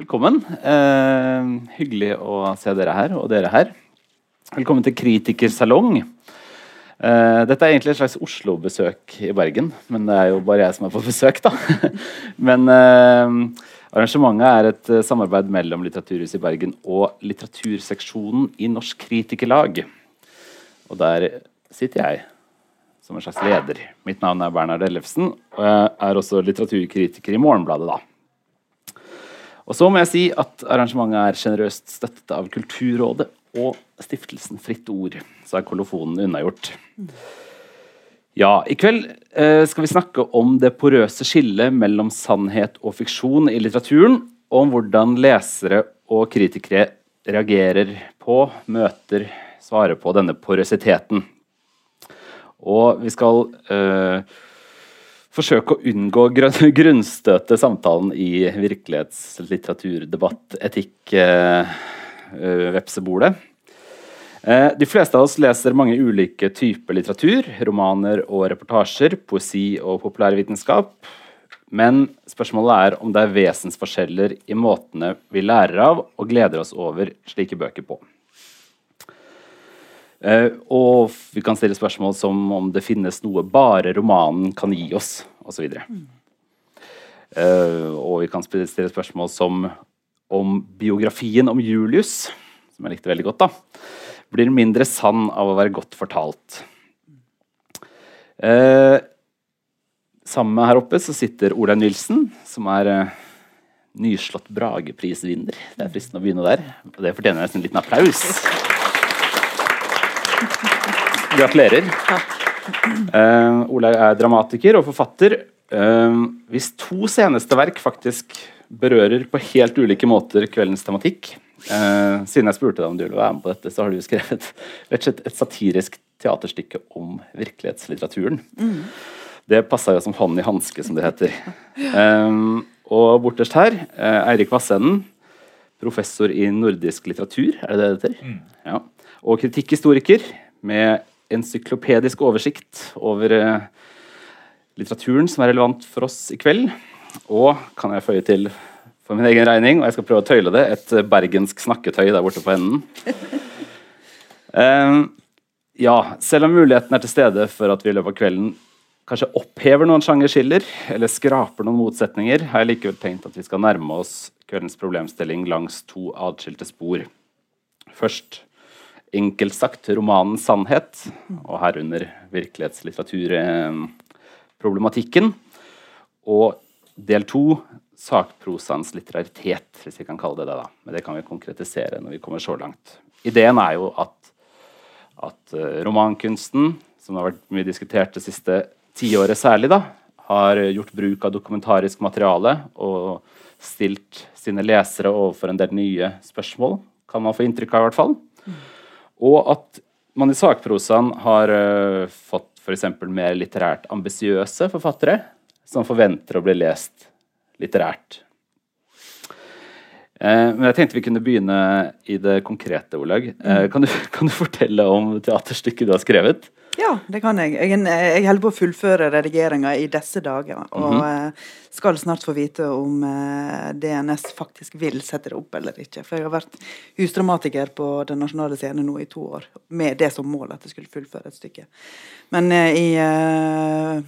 Velkommen. Eh, hyggelig å se dere her, og dere her. Velkommen til Kritikersalong. Eh, dette er egentlig et slags Oslo-besøk i Bergen, men det er jo bare jeg som er på besøk, da. men eh, arrangementet er et eh, samarbeid mellom Litteraturhuset i Bergen og litteraturseksjonen i Norsk Kritikerlag. Og der sitter jeg som en slags leder. Mitt navn er Bernhard Ellefsen, og jeg er også litteraturkritiker i Morgenbladet. da. Og så må jeg si at arrangementet er generøst støttet av Kulturrådet og stiftelsen Fritt Ord. Så er kolofonen unnagjort. Ja, i kveld eh, skal vi snakke om det porøse skillet mellom sannhet og fiksjon i litteraturen, og om hvordan lesere og kritikere reagerer på, møter, svarer på denne porøsiteten. Og vi skal eh, forsøke å unngå grunnstøte samtalen i virkelighetslitteraturdebatt, etikk, eh, eh. Eh, de fleste av oss leser mange ulike typer litteratur. Romaner og reportasjer, poesi og populærvitenskap. Men spørsmålet er om det er vesensforskjeller i måtene vi lærer av og gleder oss over slike bøker på. Uh, og vi kan stille spørsmål som om det finnes noe bare romanen kan gi oss, osv. Mm. Uh, og vi kan stille spørsmål som om biografien om Julius, som jeg likte veldig godt, da, blir mindre sann av å være godt fortalt. Uh, sammen med her oppe så sitter Olaug Nilsen, som er uh, nyslått Brageprisvinner. Det er fristende å begynne der. Og det fortjener nesten en liten applaus. Gratulerer. Uh, Olaug er dramatiker og forfatter. Uh, hvis to seneste verk faktisk berører på helt ulike måter kveldens tematikk uh, Siden jeg spurte deg om du ville være med på dette, så har du skrevet slett et satirisk teaterstykke om virkelighetslitteraturen. Mm. Det passa jo som hånd i hanske, som det heter. Um, og borterst her, Eirik Vassenden, professor i nordisk litteratur, er det det det heter? Mm. Ja. Og kritikkhistoriker med encyklopedisk oversikt over uh, litteraturen som er relevant for oss i kveld. Og kan jeg føye til for min egen regning, og jeg skal prøve å tøyle det, et bergensk snakketøy der borte på enden. Uh, ja, selv om muligheten er til stede for at vi i løpet av kvelden kanskje opphever noen sjangerskiller eller skraper noen motsetninger, har jeg likevel tenkt at vi skal nærme oss kveldens problemstilling langs to atskilte spor. Først enkelt sagt romanens sannhet, og herunder virkelighetslitteraturproblematikken. Og del to sakprosaens litteraritet, hvis vi kan kalle det det. da. Men det kan vi konkretisere når vi kommer så langt. Ideen er jo at, at eh, romankunsten, som har vært mye diskutert det siste tiåret særlig, da, har gjort bruk av dokumentarisk materiale og stilt sine lesere overfor en del nye spørsmål, kan man få inntrykk av i hvert fall. Og at man i sakprosaen har uh, fått f.eks. mer litterært ambisiøse forfattere som forventer å bli lest litterært. Uh, men jeg tenkte vi kunne begynne i det konkrete, Olaug. Uh, kan, kan, du fortelle om teaterstykket du har skrevet? Ja, det kan jeg. Jeg, jeg holder på å fullføre redigeringa i disse dager. Og mm -hmm. skal snart få vite om eh, DNS faktisk vil sette det opp eller ikke. For jeg har vært husdramatiker på Den nasjonale scenen nå i to år, med det som mål at jeg skulle fullføre et stykke. Men eh, i uh,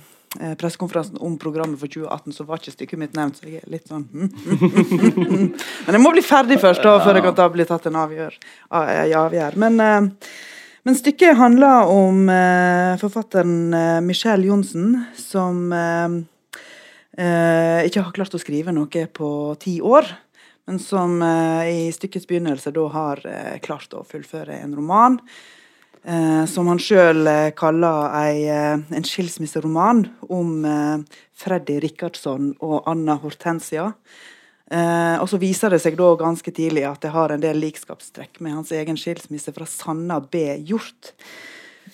pressekonferansen om programmet for 2018 så var ikke stykket mitt nevnt, så jeg er litt sånn hm, hm, hm, Men jeg må bli ferdig først, da, før jeg kan ta, bli tatt en avgjør. avgjør. Men uh, men stykket handler om eh, forfatteren eh, Michelle Johnsen, som eh, eh, ikke har klart å skrive noe på ti år. Men som eh, i stykkets begynnelse da har eh, klart å fullføre en roman. som han sjøl kaller ei, en skilsmisseroman om Freddy Rikardson og Anna Hortensia. Eh, og så viser det seg da ganske tidlig at det har en del likskapstrekk med hans egen skilsmisse fra Sanna B. Hjort.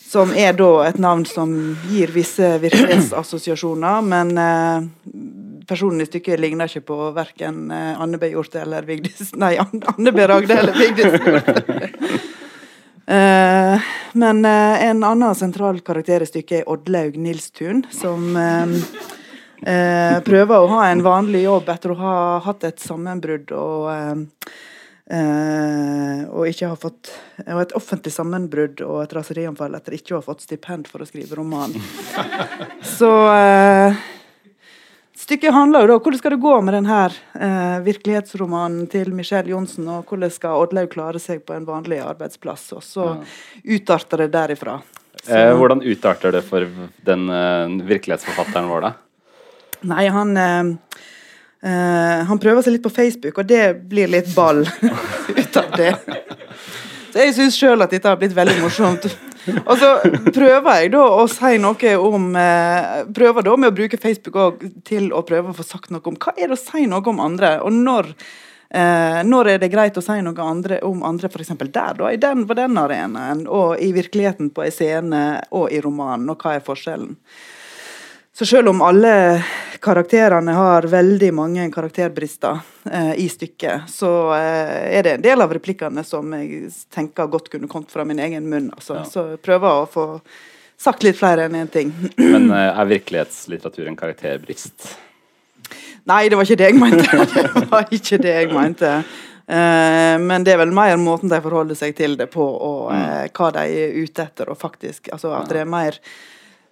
Som er da et navn som gir visse virkelighetsassosiasjoner, men eh, personen i stykket ligner ikke på verken eh, Anne B. Hjort eller Vigdis Nei, Anne B. Ragde eller Vigdis Hjort. Eh, men eh, en annen sentral karakter i stykket er Oddlaug Nilstun, som eh, Eh, prøver å ha en vanlig jobb etter å ha hatt et sammenbrudd og eh, eh, og ikke ha fått og et offentlig sammenbrudd og et raserianfall etter ikke å ha fått stipend for å skrive roman. Så eh, Stykket handler jo da hvordan skal det gå med denne eh, virkelighetsromanen til Michelle Johnsen, og hvordan skal Oddlaug klare seg på en vanlig arbeidsplass. Og så utarter det derifra. Så, Eh, hvordan utarter det for den eh, virkelighetsforfatteren vår, da? Nei, han eh, Han prøver seg litt på Facebook, og det blir litt ball ut av det. Så jeg syns sjøl at dette har blitt veldig morsomt. Og så prøver jeg da å si noe om uh, Prøver da med å bruke Facebook til å prøve å få sagt noe om hva er det å si noe om andre, og når Eh, når er det greit å si noe andre, om andre, f.eks. der, da, i den, på den arenaen, og i virkeligheten på en scene og i romanen, og hva er forskjellen? Så selv om alle karakterene har veldig mange karakterbrister eh, i stykket, så eh, er det en del av replikkene som jeg tenker godt kunne kommet fra min egen munn. Altså. Ja. Så jeg prøver å få sagt litt flere enn én ting. Men eh, er virkelighetslitteratur en karakterbrist? Nei, det var ikke det jeg mente. Det var ikke det jeg mente. Eh, men det er vel mer måten de forholder seg til det på, og eh, hva de er ute etter. Og faktisk, altså at det er mer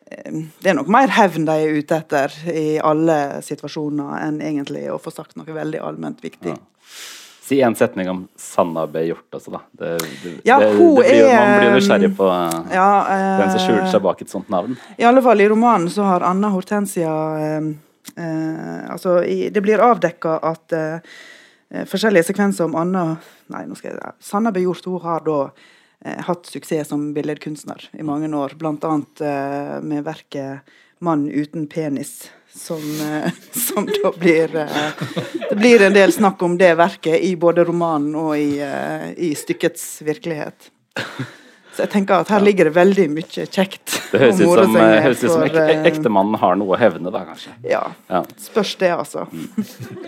Det er nok mer hevn de er ute etter i alle situasjoner, enn egentlig å få sagt noe veldig allment viktig. Ja. Si en setning om Sanna B. Hjort også, da. Det, det, Ja, det, blir, man blir jo nysgjerrig på eh, Ja, eh, den som skjuler seg bak et sånt navn. I alle fall i romanen så har Anna Hortensia eh, eh, Altså, i, det blir avdekka at eh, eh, forskjellige sekvenser om Anna Nei, nå skal jeg Sanna B. Hjort hun har da eh, hatt suksess som billedkunstner i mange år, annet eh, med verket 'Mann uten penis'. Som, eh, som da blir eh, Det blir en del snakk om det verket i både romanen og i, eh, i stykkets virkelighet. Så jeg tenker at her ligger det veldig mye kjekt. Det høres ut som, eh, høres ut som ek, eh, ektemannen har noe å hevne, da, kanskje. Ja. Ja. Spørs det, altså.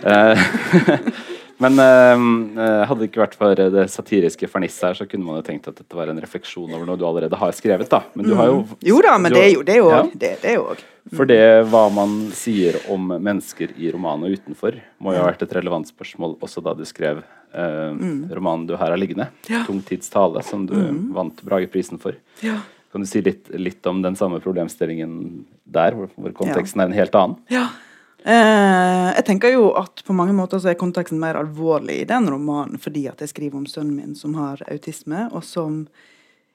Eh, Men eh, hadde det ikke vært for det satiriske fernisset her, så kunne man jo tenkt at dette var en refleksjon over noe du allerede har skrevet, da. Men du har jo Jo da, men det er jo det òg. Ja. Det, det er. For det hva man sier om mennesker i romanen og utenfor, må jo ha vært et relevant spørsmål også da du skrev eh, romanen du her har liggende, Mm. Ja. Mm. 'Tung tids tale', som du vant Brageprisen for. Ja. Kan du si litt, litt om den samme problemstillingen der, hvor, hvor konteksten er en helt annen? Ja. Eh, jeg tenker jo at på mange måter så er konteksten mer alvorlig i den romanen fordi at jeg skriver om sønnen min som har autisme, og som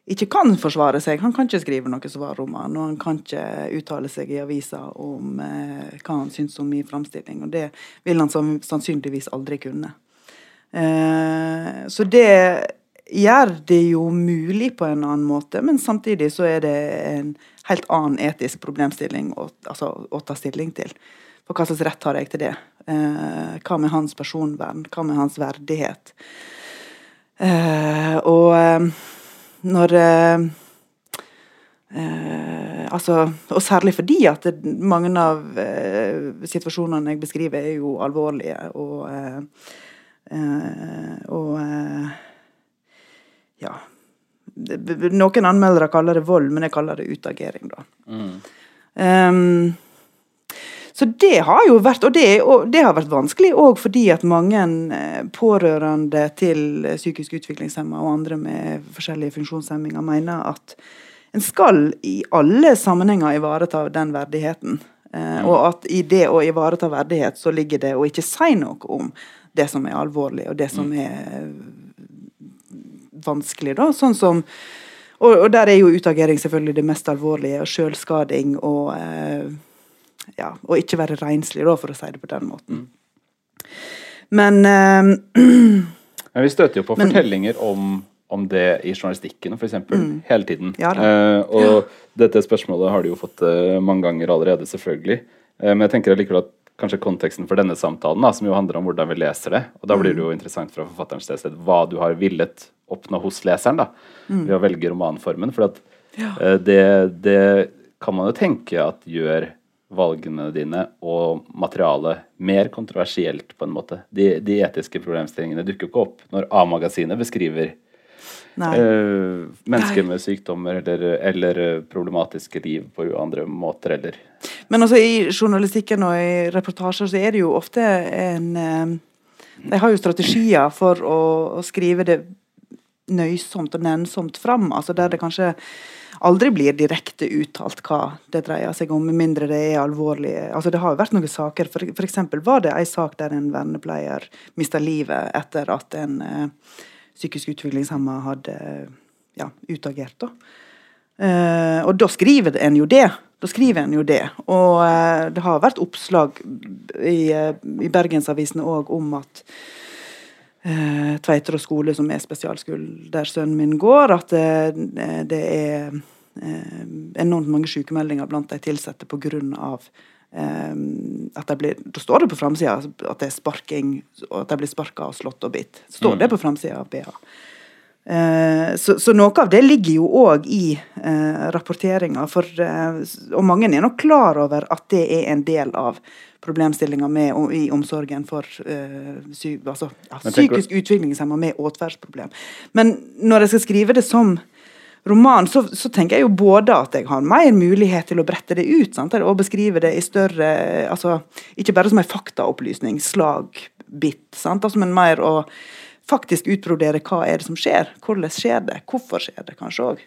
ikke kan forsvare seg. Han kan ikke skrive noe svarroman, og han kan ikke uttale seg i avisa om eh, hva han syns om min framstilling, og det vil han sannsynligvis aldri kunne. Eh, så det gjør det jo mulig på en annen måte, men samtidig så er det en helt annen etisk problemstilling å, altså, å ta stilling til. For hva slags rett har jeg til det? Eh, hva med hans personvern? Hva med hans verdighet? Eh, og eh, når eh, altså, og særlig fordi at det, mange av eh, situasjonene jeg beskriver, er jo alvorlige og eh, eh, Og ja. Noen anmeldere kaller det vold, men jeg kaller det utagering, da. Um, så det har jo vært, og det, og det har vært vanskelig òg fordi at mange eh, pårørende til psykisk utviklingshemma og andre med forskjellige funksjonshemminger mener at en skal i alle sammenhenger ivareta den verdigheten. Eh, og at i det å ivareta verdighet, så ligger det å ikke si noe om det som er alvorlig, og det som er vanskelig, da. Sånn som og, og der er jo utagering selvfølgelig det mest alvorlige, og sjølskading og eh, ja, og ikke være renslig, da, for å si det på den måten. Men eh, Men vi støter jo på Men- fortellinger om, om det i journalistikken, f.eks. eksempel hele tiden. Mm. Ja. Eh, og dette spørsmålet har du jo fått eh, mange ganger allerede, selvfølgelig. Eh, men jeg tenker allikevel at kanskje konteksten for denne samtalen, da, som jo handler om hvordan vi leser det, og da blir det jo Mm. interessant fra forfatterens ståsted hva du har villet oppnå hos leseren da, ved å velge romanformen. For at Mm. Ja. eh, det, det kan man jo tenke at gjør valgene dine og materialet mer kontroversielt, på en måte. De, de etiske problemstillingene dukker ikke opp når A-magasinet beskriver Uh, mennesker med sykdommer eller, eller, problematiske liv på andre måter, eller Men altså i journalistikken og i reportasjer så er det jo ofte en De har jo strategier for å, å skrive det nøysomt og nennsomt fram, altså der det kanskje aldri blir direkte uttalt hva det dreier seg om, med mindre det er alvorlig. Altså, det har jo vært noen saker. For, for eksempel var det en sak der en vernepleier mista livet etter at en uh, psykisk utviklingshemma hadde ja, utagert. Da. Uh, og da skriver en jo det. Da skriver en jo det. Og uh, det har vært oppslag i, i Bergensavisene òg om at Tveiter og skole, som er spesialskolen der sønnen min går, at det, det er enormt mange sykemeldinger blant de ansatte pga. Um, at de blir, da står det på framsida at det er sparking, og at de blir sparka og slått og bitt. Står mm. det på framsida av BA. Uh, så, så, noe av det ligger jo òg i uh, rapporteringa. Uh, og mange er nok klar over at det er en del av problemstillinga i omsorgen for sy, altså, ja, psykisk utviklingshemma med atferdsproblem. Men når jeg skal skrive det som roman, så, så, tenker jeg jo både at jeg har mer mulighet til å brette det ut sant? og beskrive det i større altså Ikke bare som en faktaopplysning, slagbit, sant? Altså, men mer å faktisk utbrodere hva er det som skjer. Hvordan skjer det? Hvorfor skjer det, kanskje òg.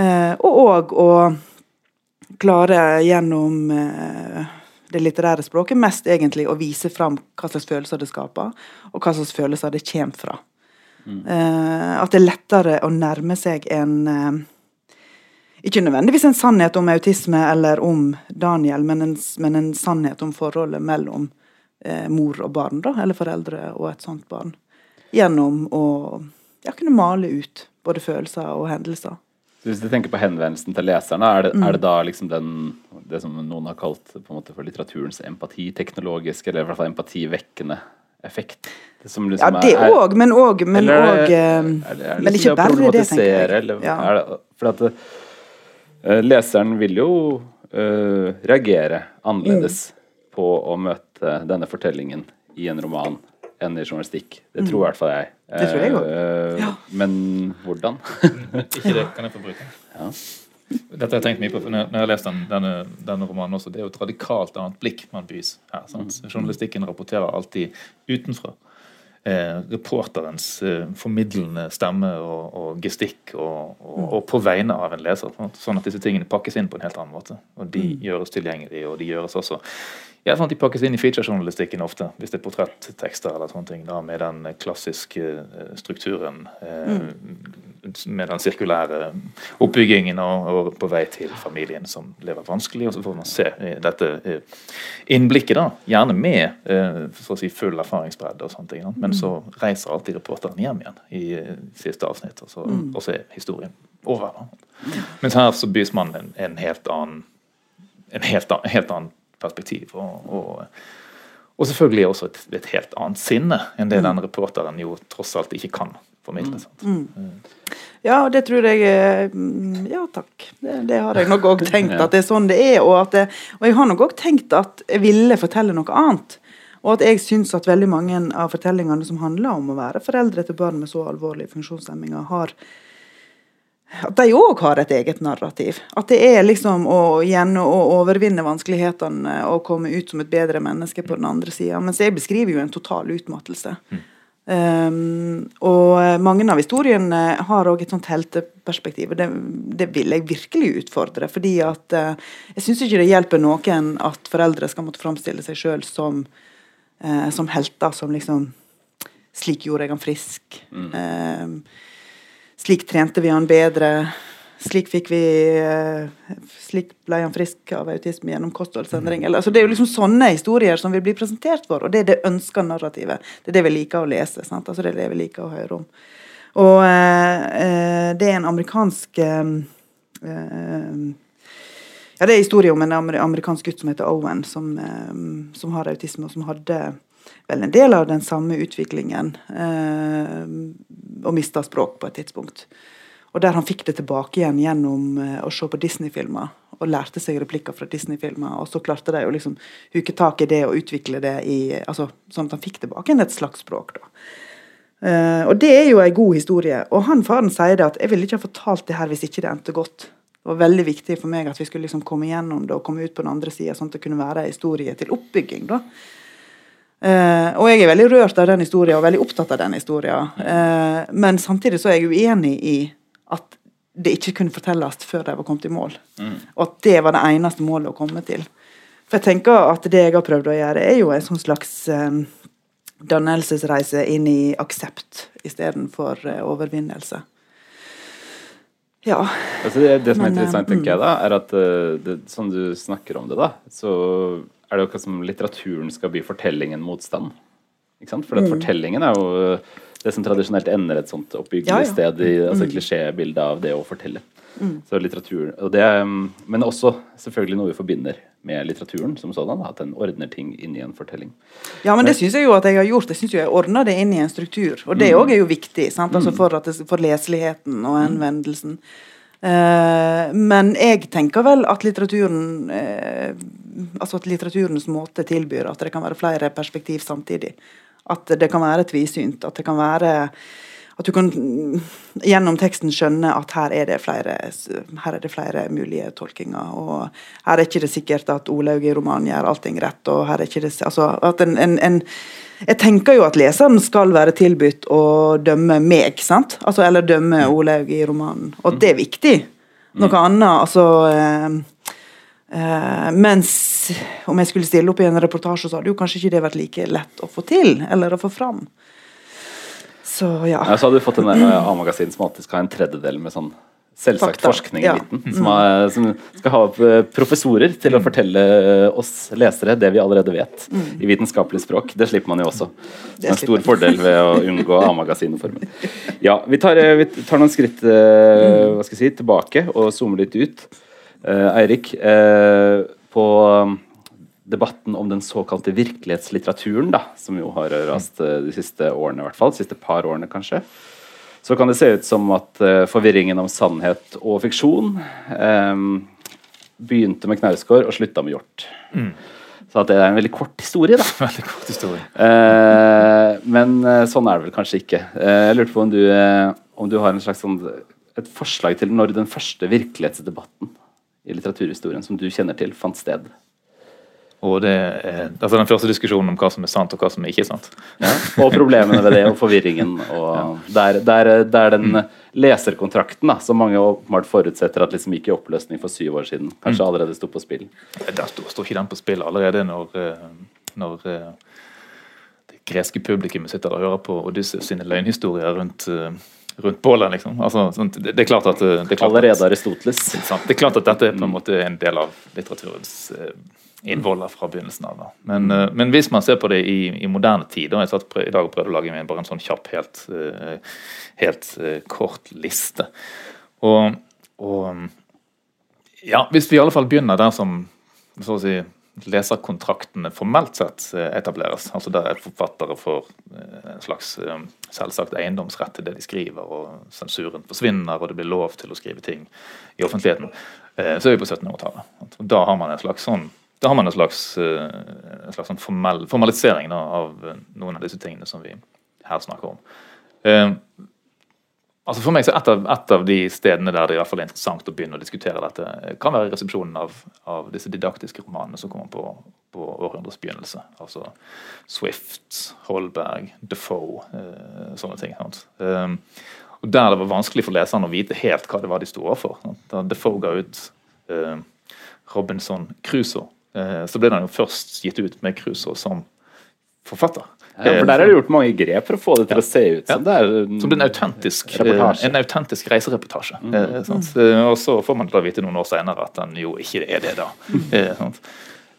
Eh, og òg å klare gjennom eh, det litterære språket mest egentlig å vise fram hva slags følelser det skaper, og hva slags følelser det kommer fra. Uh, at det er lettere å nærme seg en uh, Ikke nødvendigvis en sannhet om autisme eller om Daniel, men en, men en sannhet om forholdet mellom uh, mor og barn, da, eller foreldre og et sånt barn. Gjennom å ja, kunne male ut både følelser og hendelser. Så hvis du tenker på henvendelsen til leserne, er det, mm. er det da liksom den, det som noen har kalt på en måte for litteraturens empatiteknologiske, eller i hvert fall empativekkende effekt? Liksom ja, det òg, men òg Men, eller, og, eh, men ikke bare det, tenker jeg. Eller, ja. det, for at uh, leseren vil jo uh, reagere annerledes mm. på å møte denne fortellingen i en roman enn i journalistikk. Det tror i hvert fall jeg. Det tror jeg òg. Uh, ja. Men hvordan? ikke det, kan jeg få bruke? Ja. Dette har jeg tenkt mye på når jeg har lest den, denne, denne, romanen også. Det er jo et radikalt annet blikk man bys her. Sant? Mm. Journalistikken rapporterer alltid utenfra. Eh, reporterens eh, formidlende stemme og, og gestikk, og, og, mm. og, på vegne av en leser. Sånn at disse tingene pakkes inn på en helt annen måte. Og de mm. gjøres tilgjengelige, og de gjøres også ja, sånn at De pakkes inn i featurejournalistikken ofte, hvis det er portrettekster eller sånne ting, da, med den klassiske eh, strukturen. Eh, mm med den sirkulære oppbyggingen og, og, på vei til familien som lever vanskelig. Og så får man se dette innblikket, da, gjerne med eh, si full erfaringsbredde. og sånne ting. Men så reiser alltid reporteren hjem igjen i eh, siste avsnitt, og så, mm. og så er historien over. Da. Mens her så bys man en, en helt annen en helt, annen, helt annen perspektiv. og, og og selvfølgelig også et, et, helt annet sinne enn det mm. den reporteren jo tross alt ikke kan formidle. Mm. Mm. Ja, det tror jeg mm, Ja, takk. Det, det har jeg nok òg tenkt at det er sånn det er. Og, det, og jeg har nok òg tenkt at jeg ville fortelle noe annet. Og at jeg syns at veldig mange av fortellingene som handler om å være foreldre til barn med så alvorlige funksjonshemminger, har at de òg har et eget narrativ. At det er liksom å, igjen å overvinne vanskelighetene og komme ut som et bedre menneske på den andre sida. Mens jeg beskriver jo en total utmattelse. Mm. Um, og mange av historiene har òg et sånt helteperspektiv, det, det, vil jeg virkelig utfordre. fordi at uh, jeg syns ikke det hjelper noen at foreldre skal måtte framstille seg sjøl som, uh, som helter, som liksom Slik gjorde jeg han frisk. Mm. Uh, slik trente vi han bedre. Slik fikk vi eh, Slik ble han frisk av autisme gjennom kostholdsendring. Mm. Altså, det er jo liksom sånne historier som vil bli presentert for, og det er det ønska narrativet. Det er det vi liker å lese. Sant? Altså, det er det vi liker å høre om. Og eh, eh det er en amerikansk eh, eh, ja, Det er historie om en amerikansk gutt som heter Owen, som, eh, som har autisme, og som hadde vel en del av den samme utviklingen, og mista språk på et tidspunkt. Og der han fikk det tilbake igjen gjennom uh, å se på Disney-filmer. Og lærte seg replikker fra Disney-filmer. Og så klarte de å liksom huke tak i det og utvikle det i, altså, sånn at han fikk tilbake igjen et slags språk. da. Eh, og det er jo en god historie. Og han faren sier det at 'jeg ville ikke ha fortalt det her hvis ikke det endte godt'. Det var veldig viktig for meg at vi skulle liksom komme gjennom det og komme ut på den andre sida, sånn at det kunne være ei historie til oppbygging. da. Eh, og jeg er veldig rørt av den historien og veldig opptatt av den historien. Uh, men samtidig så er jeg uenig i at det ikke kunne fortelles før de var kommet i mål. Og at det var det eneste målet å komme til. For jeg tenker at det jeg har prøvd å gjøre, er jo en sånn slags eh, dannelsesreise inn i aksept istedenfor uh, overvinnelse. Ja. Altså det, det som er Men, interessant, tenker jeg mm. da, er at det, sånn du snakker om det, da, så er det jo akkurat som litteraturen skal bli fortellingen motstand. Ikke sant? For Mm. fortellingen er jo det som tradisjonelt ender et sånt oppbyggelig Ja, ja. sted i altså Mm. klisjébildet av det å fortelle. Så litteraturen, og det, mm, Men også selvfølgelig noe vi forbinder med litteraturen som sådan. At den ordner ting inn i en fortelling. ja, men det syns jeg jo at jeg har gjort. Jeg syns jeg ordna det inn i en struktur. Og det òg er jo viktig sant? Altså for, at det, for leseligheten og henvendelsen. Eh, men jeg tenker vel at litteraturen eh, Altså at litteraturens måte tilbyr at det kan være flere perspektiv samtidig. At det kan være tvisynt. At det kan være at du kan gjennom teksten skjønne at her er det flere, her er det flere mulige tolkinger. Og her er ikke det sikkert at Olaug i romanen gjør allting rett. og her er ikke det, altså at en, en, en jeg tenker jo at leseren skal være tilbudt å dømme meg, sant? Altså, eller dømme Olaug i romanen. Og det er viktig. Noe annet, altså eh, eh, Mens om jeg skulle stille opp i en reportasje, så hadde jo kanskje ikke det vært like lett å få til, eller å få fram. Så ja. Ja, så hadde du fått en eh, A-magasin som alltid skal ha en tredjedel med sånn selvsagt forskning ja. i midten. Som, er, som skal ha eh, professorer til å fortelle eh, oss lesere det vi allerede vet i vitenskapelig språk. Det slipper man jo også. Det er en stor fordel ved å unngå A-magasinformen. Ja, vi tar, eh, vi tar noen skritt eh, hva skal jeg si, tilbake og zoomer litt ut. Eh, Eirik, eh, på um, debatten om den såkalte virkelighetslitteraturen, da, som jo har rast de siste årene, i hvert fall, de siste par årene kanskje, så kan det se ut som at eh, forvirringen om sannhet og fiksjon eh, begynte med Knausgård og slutta med Hjort. Så at det er en veldig kort historie, da. Veldig kort historie. Eh, men eh, sånn er det vel kanskje ikke. Eh, jeg lurte på om du, eh, om du har en slags sånn, et forslag til når den første virkelighetsdebatten i litteraturhistorien som du kjenner til, fant sted. Og det er altså den første diskusjonen om hva som er sant og hva som ikke er sant. Ja, og problemene ved det, og forvirringen. Og der, der, der den leserkontrakten, da, som mange åpenbart forutsetter at liksom gikk i oppløsning for syv år siden, kanskje allerede sto på spill. Der står, står ikke den på spill allerede når, eh, når eh, det greske publikummet sitter og hører på Odysseus sine løgnhistorier rundt, eh, rundt bålet. Liksom. Altså, det, det er klart at, det er klart Allerede at, Aristoteles. sant? Det er klart at dette er på en måte en del av litteraturens innvoller fra begynnelsen av. Da. Men, eh, men hvis man ser på det i, i moderne tid, og jeg satt i dag og prøvde å lage meg bare en sånn kjapp, helt, eh, helt eh, kort liste. Og, og ja, hvis vi i alle fall begynner der som så å si, leserkontraktene formelt sett etableres, altså der forfattere får en slags selvsagt eiendomsrett til det de skriver, og sensuren forsvinner, og det blir lov til å skrive ting i offentligheten, så er vi på 1700-tallet. Da har man en slags sånn da har man en slags, eh, en slags sånn formell, formalisering da, av eh, noen av disse tingene som vi her snakker om. Eh, altså For meg så et av, et av de stedene der det i hvert fall er interessant å begynne å diskutere dette, eh, kan være resepsjonen av, av disse didaktiske romanene som kommer på, på århundrets begynnelse. Altså Swift, Holberg, Defoe, eh, sånne ting. Eh, og Der det var vanskelig for leseren å vite helt hva det var de sto overfor. Defoe ga ut Robinson Crusoe, så ble den jo først gitt ut med Crusoe som forfatter. Ja, for der er det gjort mange grep for å få det til å se ut som det er. Som en autentisk, eh, en autentisk reisereportasje. Eh, sant? Eh, og så får man da vite noen år senere at den jo ikke er det, da. Eh?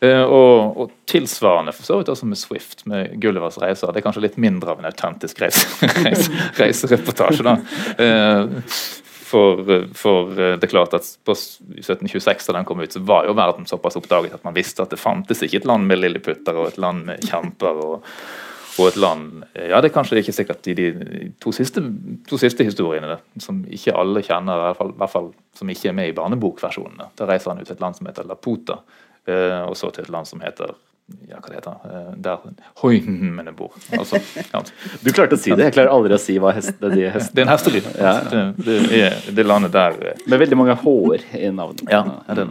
Eh, og, og tilsvarende for så vidt også med Swift, med Gullivers reiser. Det er kanskje litt mindre av en autentisk reise, reise, reisereportasje, da. Eh, for, for eh, det er klart at på 1726 da den kom ut, så var jo verden såpass oppdaget at man visste at det fantes ikke et land med lilleputter og et land med kjemper. og og et land Ja, det er kanskje ikke sikkert i de to siste, to siste historiene, som ikke alle kjenner, i hvert fall, i hvert fall som ikke er med i barnebokversjonene. Da reiser han ut til et land som heter Laputa, eh, og så til et land som heter ja, hva det heter eh, Der hoimene bor. Altså, ja. Du klarte å si det. Jeg klarer aldri å si hva hest, det, de hest. Det er en hestelyd. Ja. Det, det er det landet der eh, Med veldig mange hår i navnet. Ja, er det.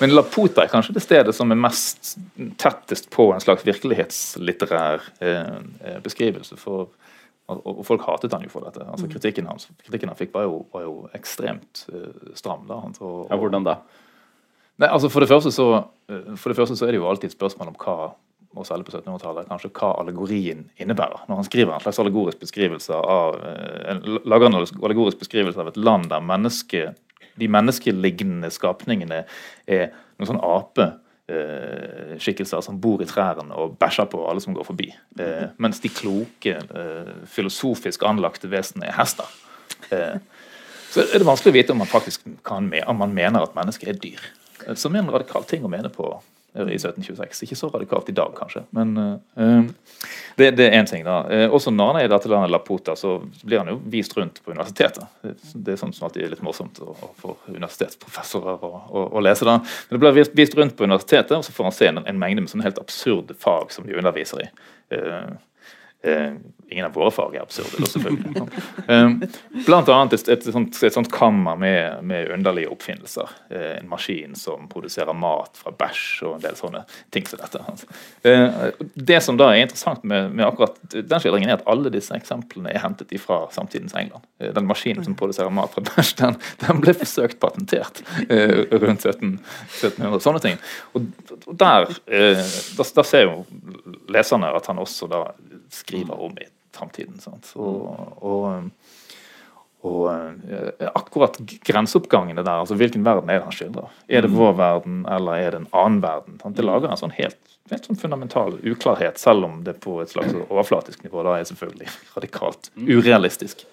Men Laputa er kanskje det stedet som er mest tettest på en slags virkelighetslitterær eh, eh beskrivelse. for og, folk hatet han jo for dette. altså Kritikken hans kritikken han fikk, var jo, var jo ekstremt eh, stram. da. Og, ja, Hvordan da? Nei, altså for det, første så, for det første så er det jo alltid et spørsmål om hva og særlig på 1700-tallet, kanskje hva allegorien innebærer. Når han skriver en slags allegorisk beskrivelse av, en, lager en allegorisk beskrivelse av et land der menneske, de menneskelignende skapningene er noen sånn apeskikkelser som bor i trærne og bæsjer på alle som går forbi. Eh, mens de kloke, eh, filosofisk anlagte vesenene er hester. Eh, så er det vanskelig å vite om man faktisk kan, om man mener at mennesker er dyr. Som er en radikal ting å mene på i 1726. Ikke så radikalt i dag, kanskje, men uh, det, det, er én ting. da. Også når han er i dette landet Lapota, så blir han jo vist rundt på universitetet. Det er sånn som alltid er litt morsomt å for universitetsprofessorer å, å, å, lese. da. Men det blir vist, vist, rundt på universitetet, og så får han se en, en mengde med sånne helt absurde fag som de underviser i. Uh, Eh, ingen av våre fag er absurde, selvfølgelig. Eh, blant annet et, et, sånt, et sånt, kammer med, med, underlige oppfinnelser. Eh, en maskin som produserer mat fra bæsj og en del sånne ting som dette. Eh, det som da er interessant med, med, akkurat den skildringen, er at alle disse eksemplene er hentet fra samtidens England. Eh, den maskinen som produserer mat fra bæsj, den, den ble forsøkt patentert eh, rundt 17, 1700. Sånne ting. Og, der, da, da ser jo leserne at han også da skriver om i framtiden. Og, og, og, eh, akkurat grenseoppgangene der, altså hvilken verden er det han skildrer? Er det mm. vår verden, eller er det en annen verden? Det lager en sånn helt, helt sånn fundamental uklarhet, selv om det på et slags overflatisk nivå da er selvfølgelig radikalt mm. urealistisk.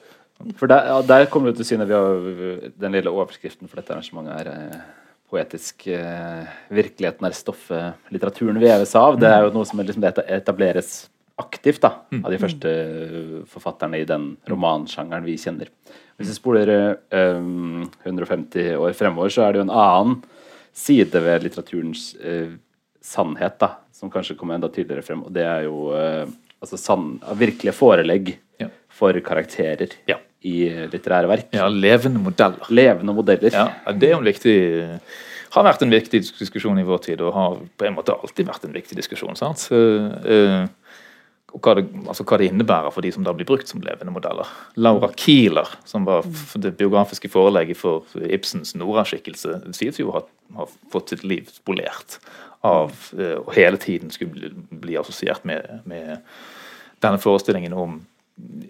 For Der, ja, der kommer det til syne vi har den lille overskriften for dette arrangementet er eh, poetisk eh, virkeligheten er stoffet litteraturen veves av. Det er jo noe som liksom etableres aktivt da, mm. av de første forfatterne i den romansjangeren vi kjenner. Hvis vi spoler um, eh, 150 år fremover, så er det jo en annen side ved litteraturens uh, sannhet da, som kanskje kommer enda tydeligere frem. Og det er jo uh, altså sann, virkelige forelegg ja. for karakterer ja. i litterære verk. Ja, levende modeller. Levende modeller. Ja, det er jo en viktig har vært en viktig diskusjon i vår tid, og har på en måte alltid vært en viktig diskusjon. sant? Uh, og hva det, altså hva det, innebærer for de som da blir brukt som levende modeller. Laura Kieler, som var det biografiske forelegget for Ibsens Nora-skikkelse, sies jo å ha fått sitt liv spolert av eh, og hele tiden skulle bli, bli assosiert med, med, denne forestillingen om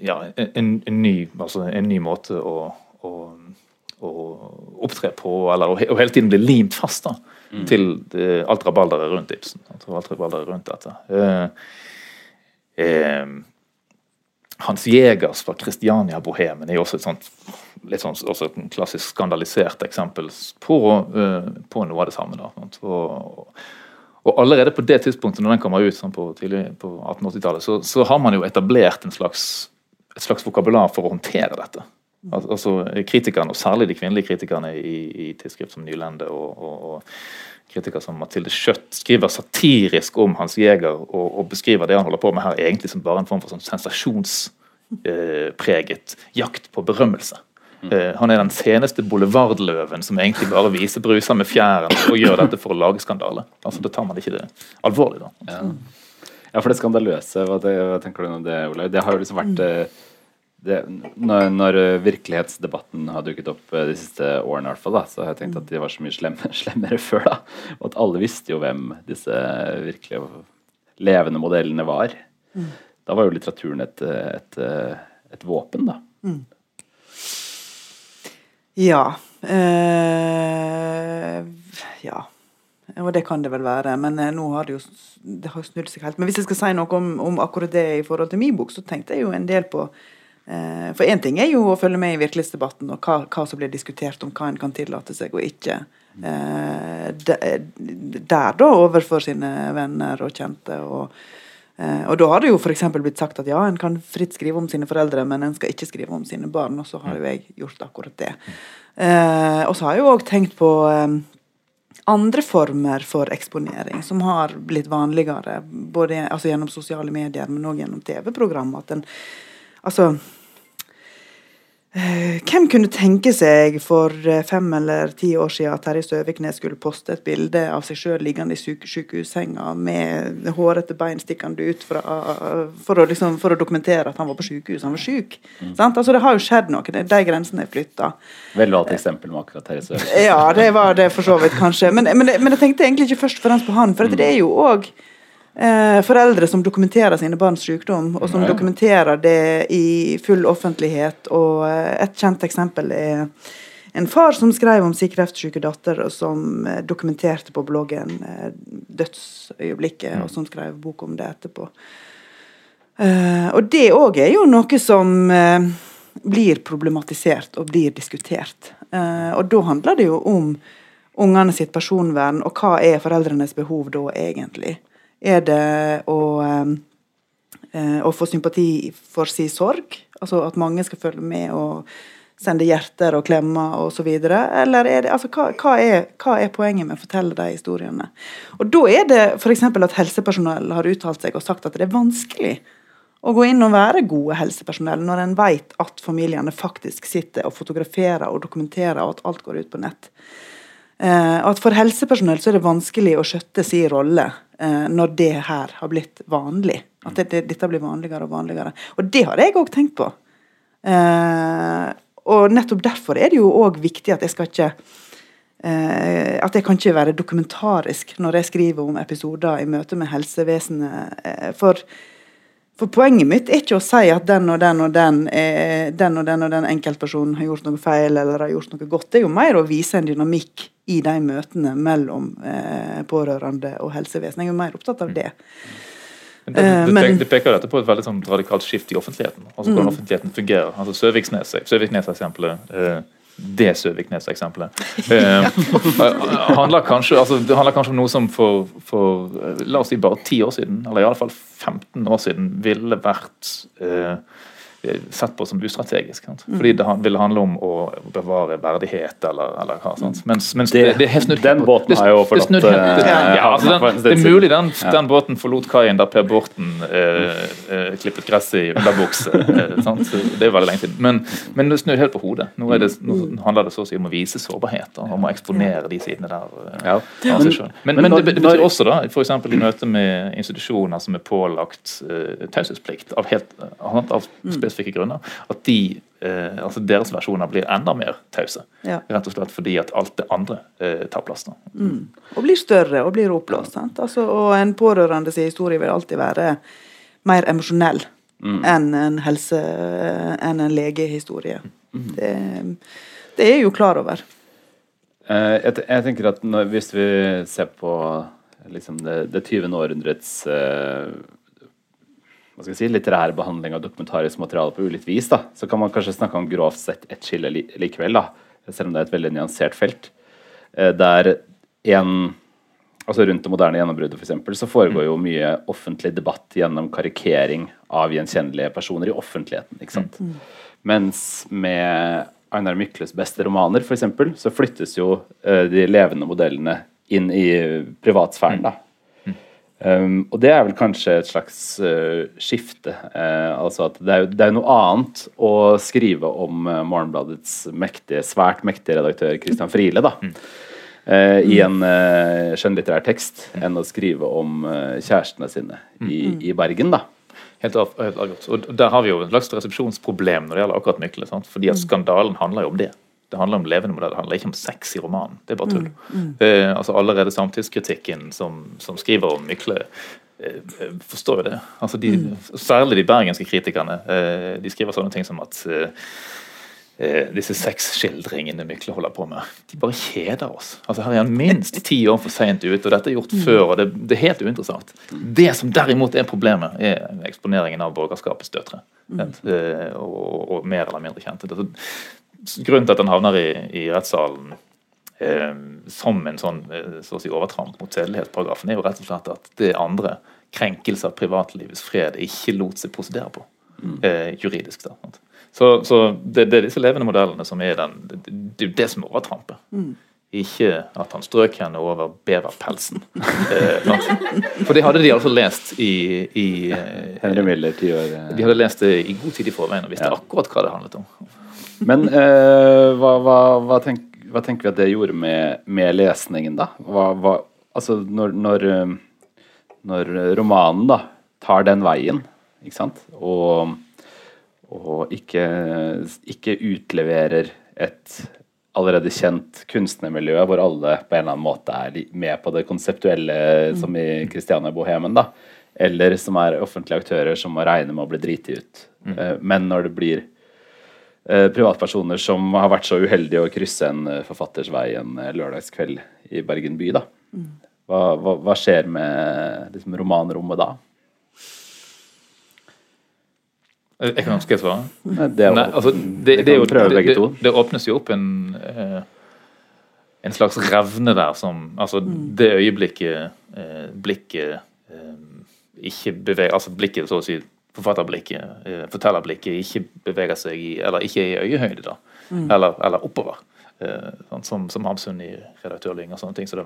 ja, en, en, ny, altså en ny måte å, å, å opptre på, eller å, hele tiden bli limt fast da, mm. til det, alt rabalderet rundt Ibsen. Alt rabalderet rundt dette. Uh, eh, Hans Jegers fra Kristiania-bohemen er også et sånt sånn, også et klassisk skandalisert eksempel på, uh, på noe av det samme. Da, og, og, allerede på det tidspunktet når den kommer ut sånn på, på 1880-tallet, så, så, har man jo etablert slags, et slags vokabular for å håndtere dette. Altså kritikerne, og Særlig de kvinnelige kritikerne i, i tidsskrift som Nylende og, og, og kritiker som Mathilde Schjøtt skriver satirisk om Hans Jæger og, og, beskriver det han holder på med her egentlig som bare en form for sånn sensasjonspreget eh, jakt på berømmelse. Mm. Eh, han er den seneste boulevardløven som egentlig bare viser bruser med fjæren og gjør dette for å lage skandale. Altså Da tar man ikke det alvorlig, da. Ja, ja for det skandaløse, hva, det, hva tenker du om det, Olaug? Det har jo liksom vært eh, det, når, når, eh, virkelighetsdebatten har dukket opp eh, de siste årene, i hvert fall, da, så har jeg tenkt at de var så mye slemme, slemmere før. da, Og at alle visste jo hvem disse virkelig levende modellene var. Mm. Da var jo litteraturen et, et, et våpen, da. Mm. Ja. Øh, ja. Og det kan det vel være. Men eh, nå har det jo det har snudd seg helt. Men hvis jeg skal si noe om, om akkurat det i forhold til min bok, så tenkte jeg jo en del på Eh, for én ting er jo å følge med i virkelighetsdebatten og hva, hva, som blir diskutert om hva en kan tillate seg og ikke. Eh, der, da, overfor sine venner og kjente. og eh, og da har det jo f.eks. blitt sagt at ja, en kan fritt skrive om sine foreldre, men en skal ikke skrive om sine barn. Og så har jo jeg gjort akkurat det. og så har jeg jo òg tenkt på andre former for eksponering som har blitt vanligere, både altså gjennom sosiale medier, men òg gjennom TV-program. At en Altså Eh, hvem kunne tenke seg for eh, fem eller ti år siden at Terje Søviknes skulle poste et bilde av seg sjøl liggende i sykehussenga med hårete bein stikkende ut fra, for, å liksom, for, å dokumentere at han var på sykehus, han var syk. Mm. Altså, det har jo skjedd noe. De grensene er flytta. Veldig valgt eksempel med akkurat Terje Søviknes. Ja, det var det for så vidt, kanskje. Men, men, men, jeg tenkte egentlig ikke først og fremst på han. For det er jo også eh, foreldre som dokumenterer sine barns sykdom, og som dokumenterer det i full offentlighet. Og eh, et kjent eksempel er en far som skrev om sin kreftsyke datter, og som eh, dokumenterte på bloggen dødsøyeblikket, mm. og som skrev bok om det etterpå. Eh, og det òg er jo noe som eh, blir problematisert og blir diskutert. og da handler det jo om ungene sitt personvern, og hva er foreldrenes behov da egentlig? Er det å, eh, å få sympati for sin sorg? Altså at mange skal følge med og sende hjerter og klemmer osv.? Eller er det, altså, hva, hva, er, hva, er, poenget med å fortelle de historiene? Og Da er det f.eks. at helsepersonell har uttalt seg og sagt at det er vanskelig å gå inn og være gode helsepersonell når en vet at familiene faktisk sitter og fotograferer og dokumenterer, og at alt går ut på nett. Eh, at For helsepersonell så er det vanskelig å skjøtte sin rolle eh, når det her har blitt vanlig. At det, det, dette blir vanligere og vanligere. Og det har jeg òg tenkt på. Eh, og nettopp derfor er det jo òg viktig at jeg skal ikke At jeg kan ikke være dokumentarisk når jeg skriver om episoder i møte med helsevesenet. For for poenget mitt er ikke å si at den og den og den, eh, den og den og den enkeltpersonen har gjort noe feil eller har gjort noe godt. Det er jo mer å vise en dynamikk i de møtene mellom eh, pårørende og helsevesen. Jeg er jo mer opptatt av det. Men det, det, det, det peker dette på et veldig sånn radikalt skift i offentligheten. altså Hvordan mm. offentligheten fungerer. altså Søviknes-eksempelet eh, det Søviknes-eksempelet. Eh, handler kanskje, altså, det handler kanskje om noe som for, for la oss si bare ti år siden, eller i alle fall 15 år siden, ville vært eh, sett på som ustrategisk. Sant? Fordi det ville handle om å bevare verdighet eller, eller hva. Sant? Mens, mens det, det, det snudd, Den båten har jo forlatt det, ja, altså den, det er mulig den, den båten forlot kaien der Per Borten eh, eh, klippet gress i underbukse. Eh, det er veldig lenge siden. Men, men det snur helt på hodet. Nå, det, nå, handler det så å si om å vise sårbarhet og om å eksponere de sidene der. Eh, ja. Men, men, det, betyr også, da, f.eks. i møte med institusjoner som er pålagt eh, taushetsplikt av, helt, av spesifikke spesifikke grunner, at de, eh, altså deres versjoner blir enda mer tause. Ja. Rett og slett fordi at alt det andre eh, tar plass. Mm. Og blir større og blir oppblåst. Altså, og en pårørende sin historie vil alltid være mer emosjonell mm. enn en helse, enn en legehistorie. Mm. Det, det, er jeg jo klar over. Jeg, jeg, tenker at når, Hvis vi ser på liksom det, det 20. århundrets uh, hva skal jeg si, litterær behandling av dokumentarisk materiale på ulikt vis, da, så kan man kanskje snakke om grovt sett et skille likevel, da, selv om det er et veldig nyansert felt. Eh, der en altså Rundt det moderne gjennombruddet for eksempel, så foregår jo mye offentlig debatt gjennom karikering av gjenkjennelige personer i offentligheten. ikke sant? Mm. Mens med Einar Mykles beste romaner eksempel, så flyttes jo uh, de levende modellene inn i privatsfæren. da, Um, og det er vel kanskje et slags uh, skifte. Uh, altså at det er, jo, det er noe annet å skrive om uh, Morgenbladets mektige, svært mektige redaktør Christian Friele da, mm. i en skjønnlitterær tekst mm. enn å skrive om kjærestene sine i, mm. i Bergen. da. Helt, av, helt avgjort. Og Der har vi jo et slags resepsjonsproblem når det gjelder akkurat Mykle. Sant? fordi at mm. skandalen handler jo om det. Det handler om levende modell, det handler ikke om sex i romanen. Det er bare tull. Mm, mm. Eh, altså Allerede samtidskritikken som, som skriver om Mykle, eh, eh, forstår jo det. Altså de, mm. Særlig de bergenske kritikerne. Eh, de skriver sånne ting som at eh, eh, disse sexskildringene Mykle holder på med, de bare kjeder oss. Altså Her er han minst ti år for seint ute, og dette er gjort mm. før. og det, det, er helt uinteressant. Det som derimot er problemet, er eksponeringen av borgerskapets døtre. Mm. Og, og, mer eller mindre kjente. Grunnen til at han havner i, i rettssalen eh, som en sånn eh, så å si, overtramp mot sedelighetsparagrafen, er jo rett og slett at det andre, krenkelse av privatlivets fred, ikke lot seg prosedere på mm. eh, juridisk. da. Så, så det, det, er disse levende modellene som er den Det, det det som overtramper. Mm. ikke at han strøk henne over beverpelsen. Eh. For det hadde de altså lest i, i eh, eh. De hadde lest det i god tid i forveien og visste Ja. akkurat hva det handlet om. Men eh, hva, hva, hva, tenk, hva tenker vi at det gjorde med, med lesningen, da? Altså når, når, eh, når romanen da tar den veien, ikke sant, og, og ikke, ikke utleverer et allerede kjent kunstnermiljø hvor alle på en eller annen måte er med på det konseptuelle, som i Christiania Bohemen, da. Eller som er offentlige aktører som må regne med å bli driti ut. Mm. Men når det blir eh, privatpersoner som har vært så uheldige å krysse en eh, forfatters vei en eh, lørdagskveld i Bergen by, da. Hva, hva, hva skjer med liksom, romanrommet da? Eh, Jeg kan ønske jeg svare? Det, Nei, altså, det, det, jo, det, åpnes jo opp en eh, en slags revne der som Altså, det øyeblikket eh, blikket eh, ikke beveger Altså blikket, så å si, forfatterblikket, eh, fortellerblikket, ikke beveger seg i Eller ikke er i øyehøyde, da. Eller, eller oppover. Eh, sånn som, som Hamsun i redaktørlyng og sånne ting. Så.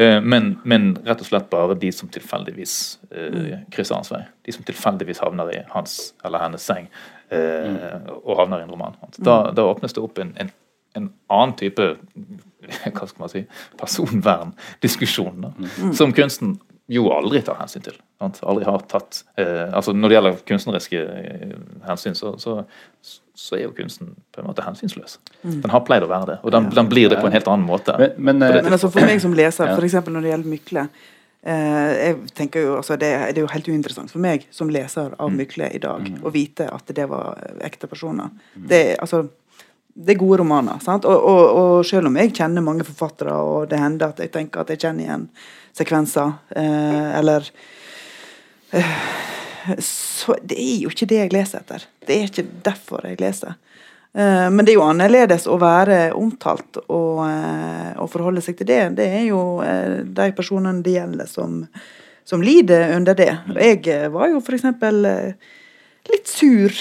Eh, men, men rett og slett bare de som tilfeldigvis eh, krysser hans vei. De som tilfeldigvis havner i hans eller hennes seng eh, og havner i en roman. Da, da åpnes det opp en, en, en annen type hva skal man si, personverndiskusjon, Mm. som kunsten jo aldri tar hensyn til. Sant? Aldri har tatt eh, altså Når det gjelder kunstneriske eh, hensyn, så, så, så er jo kunsten på en måte hensynsløs. Den har pleid å være det, og den, den blir det på en helt annen måte. Men, men, eh, Men altså for meg som leser, Ja. f.eks. når det gjelder Mykle eh, jeg tenker jo, altså det, det er jo helt uinteressant for meg som leser av Mykle i dag å vite at det var ekte personer. Det, er, altså, det er gode romaner. Og, og, og selv om jeg kjenner mange forfattere, og det hender at jeg tenker at jeg kjenner igjen sekvenser, eh, eller eh, Så det er jo ikke det jeg leser etter. Det er ikke derfor jeg leser. Eh, Men det er jo annerledes å være omtalt og, eh, og forholde seg til det. Det er jo eh, de personene det gjelder, som, som lider under det. Jeg var jo for eksempel eh, litt sur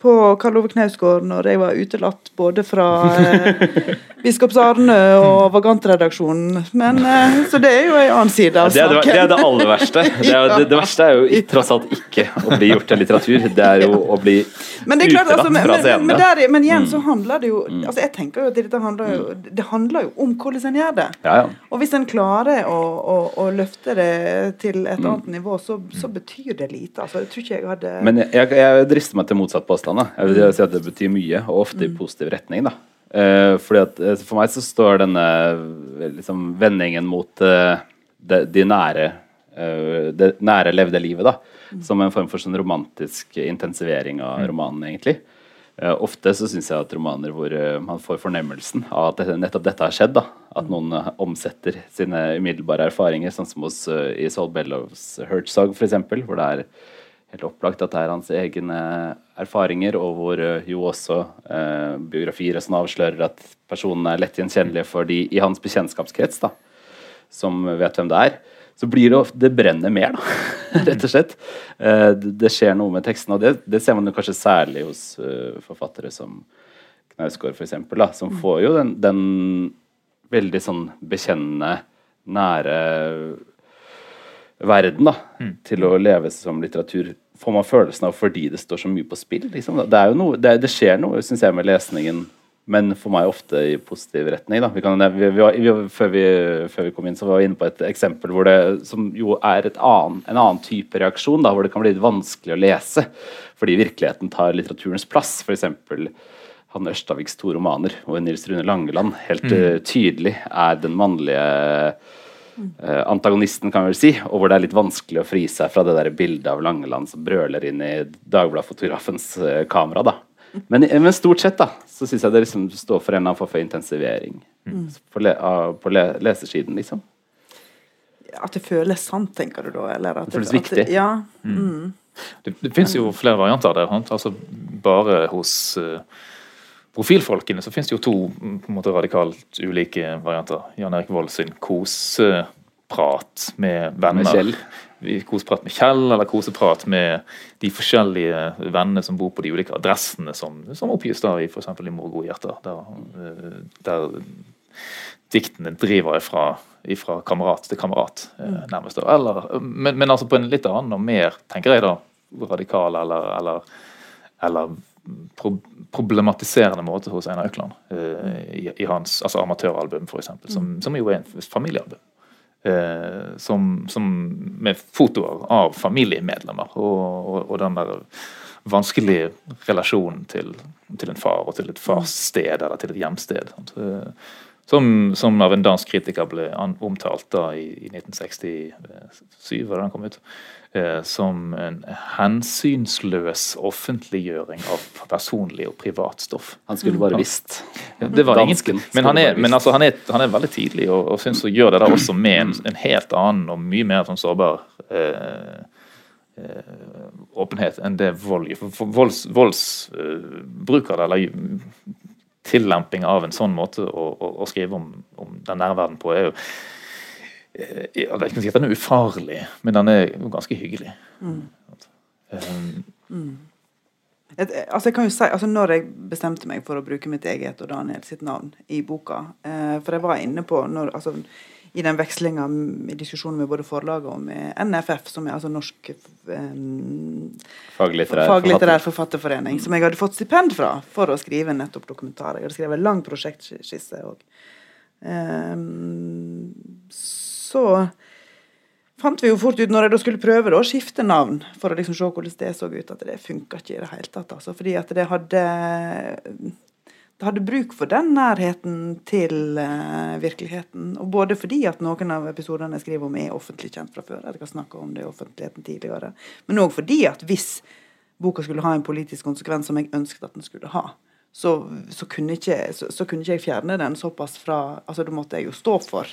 på Karl Ove Knausgård når jeg var utelatt både fra eh, Biskops Arne og Vagantredaksjonen. Men eh, Så det er jo en annen side av det, det, saken. det er det aller verste. Det, er, det, det verste er jo tross alt ikke å bli gjort til litteratur. Det er jo å bli Men det er klart, utelatt altså, men, fra men, scenene. men, der, men igjen så handler det jo altså Jeg tenker jo at dette handler jo Det handler jo om hvordan en gjør det. Ja, ja. Og hvis en klarer å, å, å løfte det til et annet nivå, så, så betyr det lite. Altså, jeg tror ikke jeg hadde Men jeg, jeg, jeg drister meg til motsatt påstand. Da. Jeg vil si at det betyr mye, og ofte i positiv retning. Da. Eh, fordi at eh, For meg så står denne eh, liksom, vendingen mot det, de nære det nære levde livet da, som en form for sånn romantisk intensivering av romanen, egentlig. Eh, ofte så syns jeg at romaner hvor man får fornemmelsen av at nettopp dette har skjedd, da, at noen omsetter sine umiddelbare erfaringer, sånn som hos i Saul Bellows Herzog, f.eks., hvor det er helt opplagt at det er hans egne erfaringer, og hvor eh, jo også eh, biografier og sånn avslører at personene er lett gjenkjennelige for de i hans bekjentskapskrets, da, som vet hvem det er. Så blir det ofte Det brenner mer, da, rett og slett. Eh, det, det skjer noe med teksten, og det, det ser man jo kanskje særlig hos uh, forfattere som Knausgård, eksempel, som får jo den, den veldig sånn bekjennende, nære verden da, til å leve som litteratur, får man følelsen av fordi det står så mye på spill. Liksom. Det, noe, det, det skjer noe, syns jeg, med lesningen, men for meg ofte i positiv retning. Vi kan, vi, vi, vi, før, vi, før vi kom inn, så var vi inne på et eksempel hvor det, som jo er annen, en annen type reaksjon, da, hvor det kan bli litt vanskelig å lese fordi virkeligheten tar litteraturens plass. F.eks. Hanne Ørstaviks to romaner, hvor Nils Rune Langeland helt mm. tydelig er den mannlige eh, antagonisten, kan vi vel si, og hvor det er litt vanskelig å fri seg fra det der bildet av Langeland som brøler inn i Dagbladet-fotografens eh, kamera. da. Men, men stort sett da, så syns jeg det liksom står for en eller annen form for intensivering på, le, på le, lesersiden, liksom. At det føles sant, tenker du da? Eller at Det føles at viktig. ja. Det, det finnes jo flere varianter der. Sant? Altså bare hos eh, profilfolkene så finnes det jo to mm, måte radikalt ulike varianter. Jan Erik Vold sin koseprat med venner. Med Koseprat med Kjell, eller koseprat med de forskjellige vennene som bor på de ulike adressene som, som oppgis da i f.eks. i Mor gode hjerter. Der, eh, der diktene driver ifra, ifra kamerat til kamerat, eh, nærmest. Eller, men, men, altså på en litt annen og mer, tenker jeg da, radikal eller, eller, eller pro problematiserende måte hos Einar Økland. Uh, i, i, hans altså amatøralbum, f.eks., som, som jo er en familiealbum. Uh, som, som, med fotoer av familiemedlemmer, og, og, og den der vanskelige relasjonen til, til, en far og til et farssted eller til et hjemsted. Uh, som, som, av en dansk kritiker ble omtalt da i, i 1967, var det han kom ut, eh, som en hensynsløs offentliggjøring av personlig og privat stoff. Han skulle bare visst. Det var Dansken. Men, han er, men altså, han, er, han er, veldig tidlig, og, og syns å gjøre det da også med en, en, helt annen og mye mer sånn sårbar eh, eh, åpenhet enn det vold For, for voldsbruk eller tillemping av en sånn måte å, å, å skrive om, om, den nære verden på, er jo eh, jeg kan si at den er ufarlig, men den er jo ganske hyggelig. Mm. Um, mm. Et, altså jeg kan jo si, altså Når jeg bestemte meg for å bruke mitt eget og Daniel sitt navn i boka eh, For jeg var inne på når, altså, i den vekslinga i diskusjonen med både forlaget og med NFF, som er altså Norsk um, faglitterær, faglitterær forfatterforening, som jeg hadde fått stipend fra for å skrive nettopp dokumentarer. Jeg hadde skrevet en lang prosjektskisse òg. Um, ehm, så fant vi jo fort ut, når jeg da skulle prøve å skifte navn, for å liksom se hvordan det så ut, at det funka ikke i det hele tatt. Altså, fordi at det hadde hadde bruk for den nærheten til uh, virkeligheten. Og både fordi at noen av episodene jeg skriver om, er offentlig kjent fra før. Jeg har snakka om det i offentligheten tidligere. Men òg fordi at hvis boka skulle ha en politisk konsekvens som jeg ønsket at den skulle ha, så, så, kunne, ikke, så, så kunne, ikke, jeg fjerne den såpass fra altså Da måtte jeg jo stå for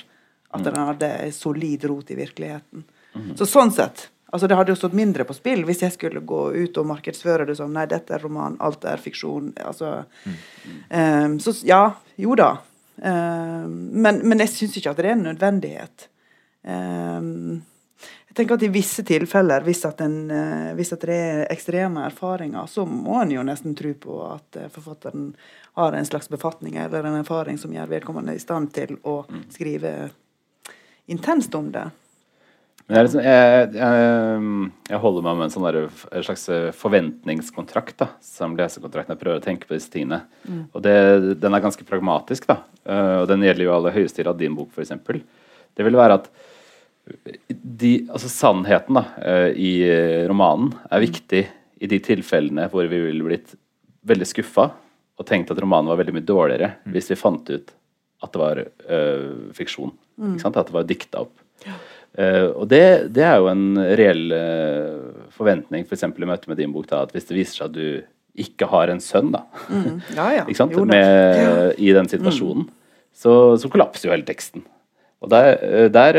at den hadde solid rot i virkeligheten. Mm -hmm. Så sånn sett Altså Det hadde jo stått mindre på spill hvis jeg skulle gå ut og markedsføre det som nei, dette er roman, alt er fiksjon. Altså, mm. um, så ja, jo da. Um, men, men, jeg syns ikke at det er en nødvendighet. Um, jeg tenker at I visse tilfeller, hvis, at, en, uh, hvis at det er ekstreme erfaringer, så må en jo nesten tro på at uh, forfatteren har en slags befatning eller en erfaring som gjør vedkommende i stand til å mm. skrive intenst om det. Liksom, jeg, jeg, jeg, holder meg med en, sånn der, en slags eh, forventningskontrakt da, som lesekontrakten. Jeg prøver å tenke på disse tingene. Mm. Og det, Den er ganske pragmatisk, da. Uh, og den gjelder jo aller høyeste grad din bok, f.eks. Det vil være at de, altså sannheten da, uh, i romanen er viktig i de tilfellene hvor vi ville blitt veldig skuffa og tenkt at romanen var veldig mye dårligere mm. hvis vi fant ut at det var uh, fiksjon. Mm. At det var dikta opp. Ja. Uh, og det, det, er jo en reell uh, forventning, f.eks. For i møte med din bok, da, at hvis det viser seg at du ikke har en sønn da, mm. ja, ja. ikke sant? Med, ja. i den situasjonen, mm. så, så, kollapser jo hele teksten. Og der, eh, der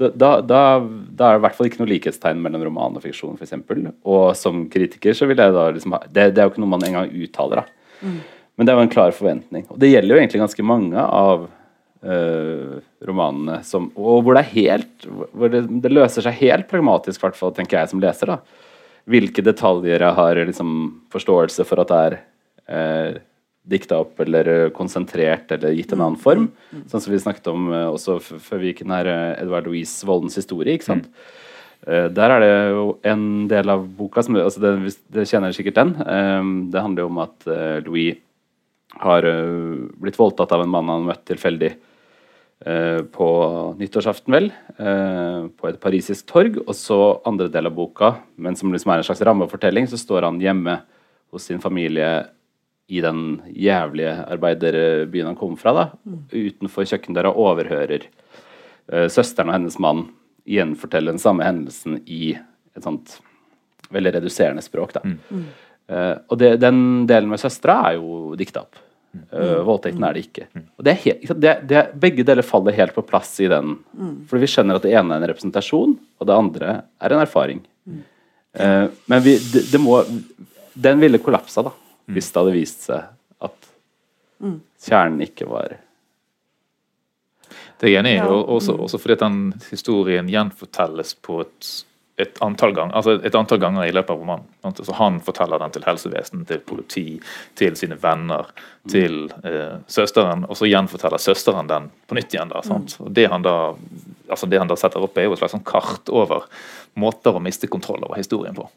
da, da, da, er det i hvert fall ikke noe likhetstegn mellom roman og fiksjon, f.eks. Og som kritiker så vil jeg da liksom ha det, det, er jo ikke noe man engang uttaler, da. Mm. Men det er jo en klar forventning. Og det gjelder jo egentlig ganske mange av uh, romanene som, og hvor det er helt hvor det, det, løser seg helt pragmatisk, hvert fall, tenker jeg som leser. da Hvilke detaljer jeg har liksom, forståelse for at det er uh, dikta opp eller konsentrert eller gitt en annen mm. form. Mm. Sånn som vi snakket om uh, også før vi gikk inn her, Edvard Louise Voldens historie. ikke sant? Mm. Der er det jo en del av boka som altså det, det kjenner sikkert den. Det handler jo om at Louis har blitt voldtatt av en mann han møtte møtt tilfeldig Eh, på nyttårsaften, vel, eh, på et parisisk torg. Og så andre del av boka, men som liksom er en slags rammefortelling, så står han hjemme hos sin familie i den jævlige arbeiderbyen han kom fra, da, utenfor kjøkkendøra, overhører uh, søsteren og hennes mann gjenfortelle den samme hendelsen i et sånt veldig reduserende språk. da. Mm. Og det, den delen med søstera er jo dikta opp. Uh, voldtekten er det ikke. Og det er helt, det, det, begge deler faller helt på plass i den. Mm. For vi skjønner at det ene er en representasjon, og det andre er en erfaring. Uh, men vi, det, det, må Den ville kollapsa, da, hvis det hadde vist seg at kjernen ikke var Det er jeg enig i, også, også, fordi den historien gjenfortelles på et et antall, ganger, altså et antall ganger i løpet av romanen. Altså Så han forteller den til helsevesen, til politi, til sine venner, til eh, søsteren, og så gjenforteller søsteren den på nytt igjen. da? Og det han da altså det han da setter opp, er jo et slags sånn kart over måter å miste kontroll over historien på.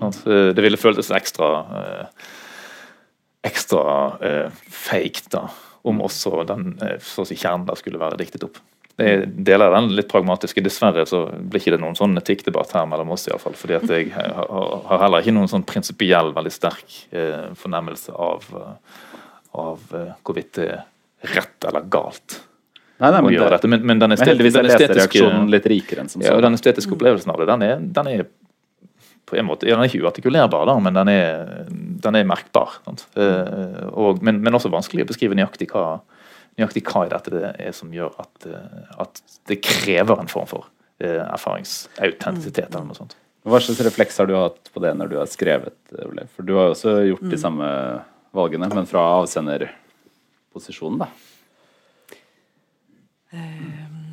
Eh, Det ville føltes ekstra eh, ekstra eh, fake da, om også den eh, si kjernen da skulle være diktet opp. Det er deler den litt pragmatiske. Dessverre så blir ikke det noen sånn etikkdebatt her mellom oss. I alle fall, fordi at jeg har, heller ikke noen sånn prinsipiell, veldig sterk eh, fornemmelse av, eh, av eh, hvorvidt det er rett eller galt Nei, nei, å gjøre det, dette. Men, men den, men er den estetiske litt rikere enn som ja, og den estetiske opplevelsen av det, den er, den er på en måte, ja, Den er ikke uartikulerbar, da, men den er, den er merkbar. Sant? Eh, og, men, men også vanskelig å beskrive nøyaktig hva, nøyaktig hva i dette det er som gjør at, eh, at det krever en form for eh, erfaringsautentisitet. eller noe sånt. Hva slags refleks har du hatt på det når du har skrevet? Ole? For du har jo også gjort de samme valgene, men fra avsenderposisjonen, da.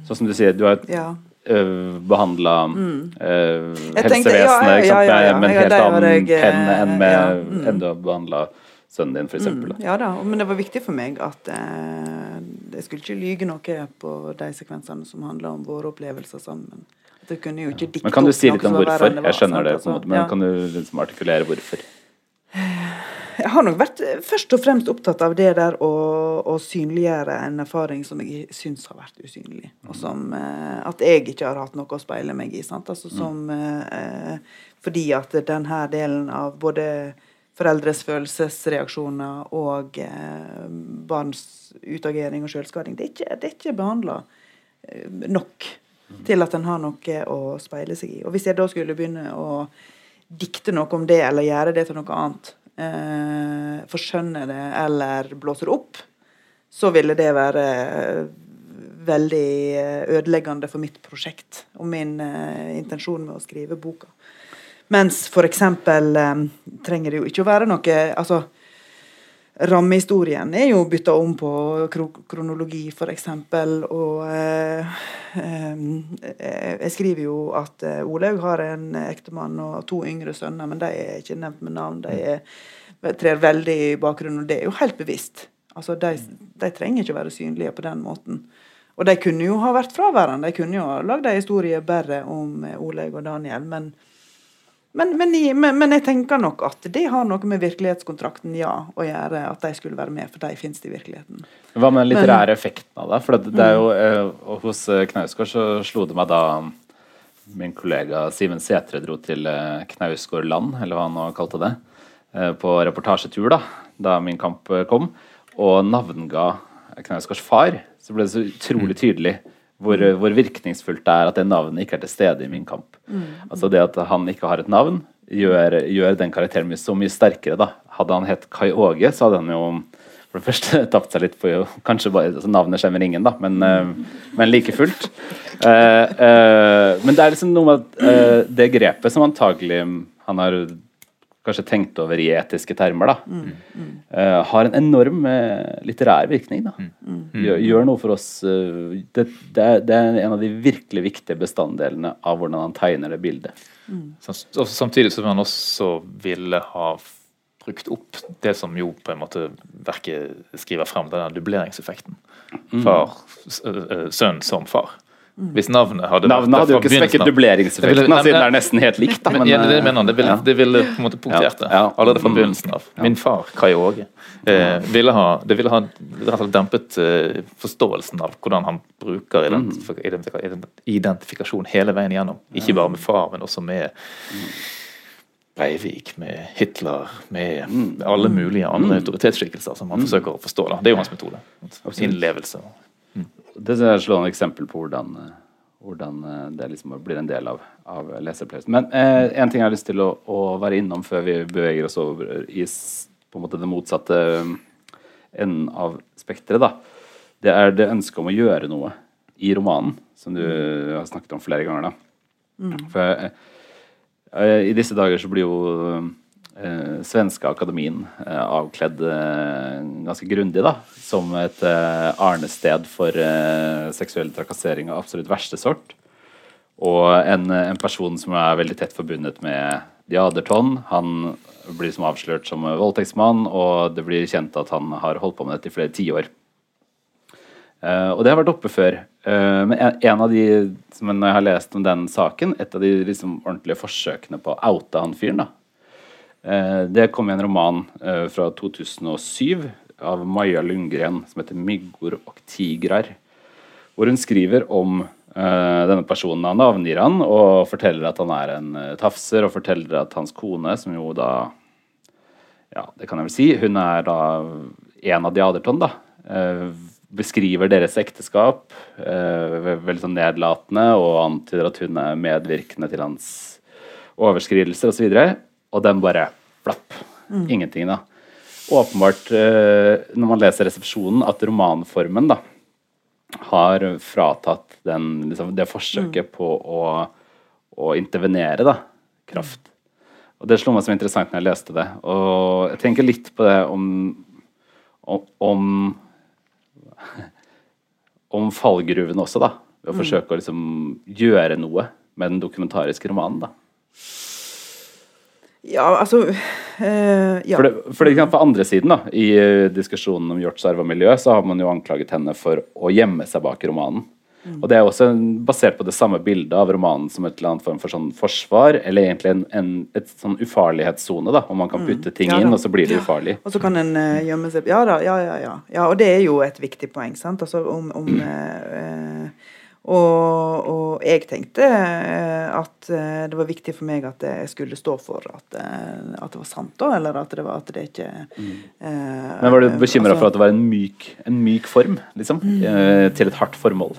Sånn som du sier, du har Ja. behandla Jeg helsevesenet tenkte- ja, ja, ja, ja, ja. med en helt annen jeg, penn enn, med, ja, mm. enn du har behandla sønnen din, f.eks. Mm, ja da, men det var viktig for meg at eh, jeg skulle ikke lyge noe på de sekvensene som handla om våre opplevelser sammen. At jeg kunne jo ikke dikte Men kan du si litt om var hvorfor? Jeg skjønner det, på en Altså, måte, men ja. kan du liksom artikulere hvorfor? Jeg har nok vært eh, først og fremst opptatt av det der å, å synliggjøre en erfaring som jeg syns har vært usynlig. Og som eh, at jeg ikke har hatt noe å speile meg i. Sant? Altså, som, eh, fordi at denne delen av både foreldres følelsesreaksjoner og eh, barns utagering og selvskading, det er ikke, det ikke behandla eh, nok til at en har noe å speile seg i. Og hvis jeg da skulle begynne å dikte noe om det, eller gjøre det til noe annet, eh, forskjønne det eller blåse det opp, så ville det være eh, veldig eh, ødeleggende for mitt prosjekt og min intensjon med å skrive boka. Mens eksempel eh, trenger det jo ikke å være noe altså Rammehistorien er jo bytta om på kronologi, eksempel, og eh, eh, Jeg skriver jo at eh, Olaug har en ektemann og to yngre sønner, men de er ikke nevnt med navn. De er, trer veldig i bakgrunnen, og det er jo helt bevisst. Altså, de, de trenger ikke være synlige på den måten. Og de kunne jo ha vært fraværende. De kunne jo ha lagd ei historie bare om eh, Olaug og Daniel, men men, men, men, men jeg tenker nok at det har noe med virkelighetskontrakten ja å gjøre, at de skulle være med, for de finnes i virkeligheten. Hva med den litterære effekten av det? For det, det er jo, eh, Hos eh, Knausgård så slo det meg da min kollega Siven Sætre dro til eh, Knausgård land, eller hva han nå kalte det, eh, på reportasjetur da, da Min kamp eh, kom, og navnga Knausgårds far, så ble det så utrolig tydelig hvor, eh, hvor virkningsfullt det er at det navnet ikke er til stede i Min kamp. Altså det at han ikke har et navn, gjør, gjør den karakteren mye, så mye sterkere. da. Hadde han hett Kai Åge, så hadde han jo for det første tapt seg litt på jo, kanskje bare, altså Navnet skjemmer ingen, da, men, eh, men like fullt. Uh, uh, men det er liksom noe med at uh, det grepet som antagelig han har kanskje tenkt over i etiske termer, da, eh, har en enorm uh, litterær virkning. da. Gjør, gjør noe for oss uh, det, det, er, det er en av de virkelig viktige bestanddelene av hvordan han tegner det bildet. Sam- og Samtidig som han også ville ha brukt opp det som jo på en måte verket skriver frem, denne dubleringseffekten. Far, sønn som far. Hvis navnet hadde Navnet hadde jo ikke svekket dubleringseffekten, siden det er nesten helt likt. Da, Men, men, det eh, mener det ville, det ville på en måte punktert det Ja, allerede fra Mm. begynnelsen av. Min far, Kai Åge, eh, ville ha, det ville ha dempet eh, forståelsen av hvordan han bruker identif identifikasjon hele veien igjennom. Ikke bare med far, men også med Breivik, med Hitler, med alle mulige andre autoritetsskikkelser som han forsøker å forstå. Da. Det er jo hans metode. Innlevelse. Det er et slående eksempel på hvordan, eh, hvordan eh, det liksom blir en del av, av leseopplevelsen. Men eh, en ting jeg har lyst til å, å være innom før vi beveger oss over i på en måte det motsatte eh, enden av spekteret, da. Det er det ønsket om å gjøre noe i romanen, som du har snakket om flere ganger. da. For eh, Eh, I disse dager så blir jo eh, svenske akademien eh, avkledd eh, ganske grundig da, som et eh, arnested for eh, seksuell trakassering av absolutt verste sort. Og en, en, person som er veldig tett forbundet med Diaderton, han blir som avslørt som voldtektsmann, og det blir kjent at han har holdt på med dette i flere tiår. Uh, og det har vært oppe før. Uh, men en, en, av de som jeg har lest om den saken, et av de liksom, ordentlige forsøkene på å oute han fyren, da. Uh, det kom i en roman fra 2007 av Maja Lundgren som heter 'Myggor og tigrar', hvor hun skriver om denne personen. Han navngir han og forteller at han er en tafser, og forteller at hans kone, som jo da Ja, det kan jeg vel si. Hun er da en av de Aderton, da beskriver deres ekteskap eh, veldig sånn nedlatende og antyder at hun er medvirkende til hans overskridelser osv. Og, den bare flapp. Mm. Ingenting, da. Åpenbart, eh, når man leser resepsjonen, at romanformen da har fratatt den, liksom, det forsøket mm. på å, å intervenere da, kraft. Og Det slo meg som interessant når jeg leste det. Og jeg tenker litt på det om, om, om om fallgruvene også, da. Ved å mm. forsøke å liksom gjøre noe med den dokumentariske romanen, da. Ja, altså øh, ja. For, det, for det, på andre siden, da, i uh, diskusjonen om Hjorts arv og miljø, så har man jo anklaget henne for å gjemme seg bak romanen. Og Det er også basert på det samme bildet av romanen som et eller annet form for sånn forsvar, eller egentlig en, en et sånn ufarlighetssone, da, om man kan mm. putte ting ja, inn, og så blir det ja. ufarlig. Og så kan en uh, gjemme seg Ja da, ja, ja, ja, ja. Og det er jo et viktig poeng, sant. Altså om, om uh, og, og, jeg tenkte at det var viktig for meg at jeg skulle stå for at, at det var sant, da, eller at det, var, at det ikke mm. Men Var du bekymra altså, for at det var en myk, en myk form, liksom? Mm. til et hardt formål?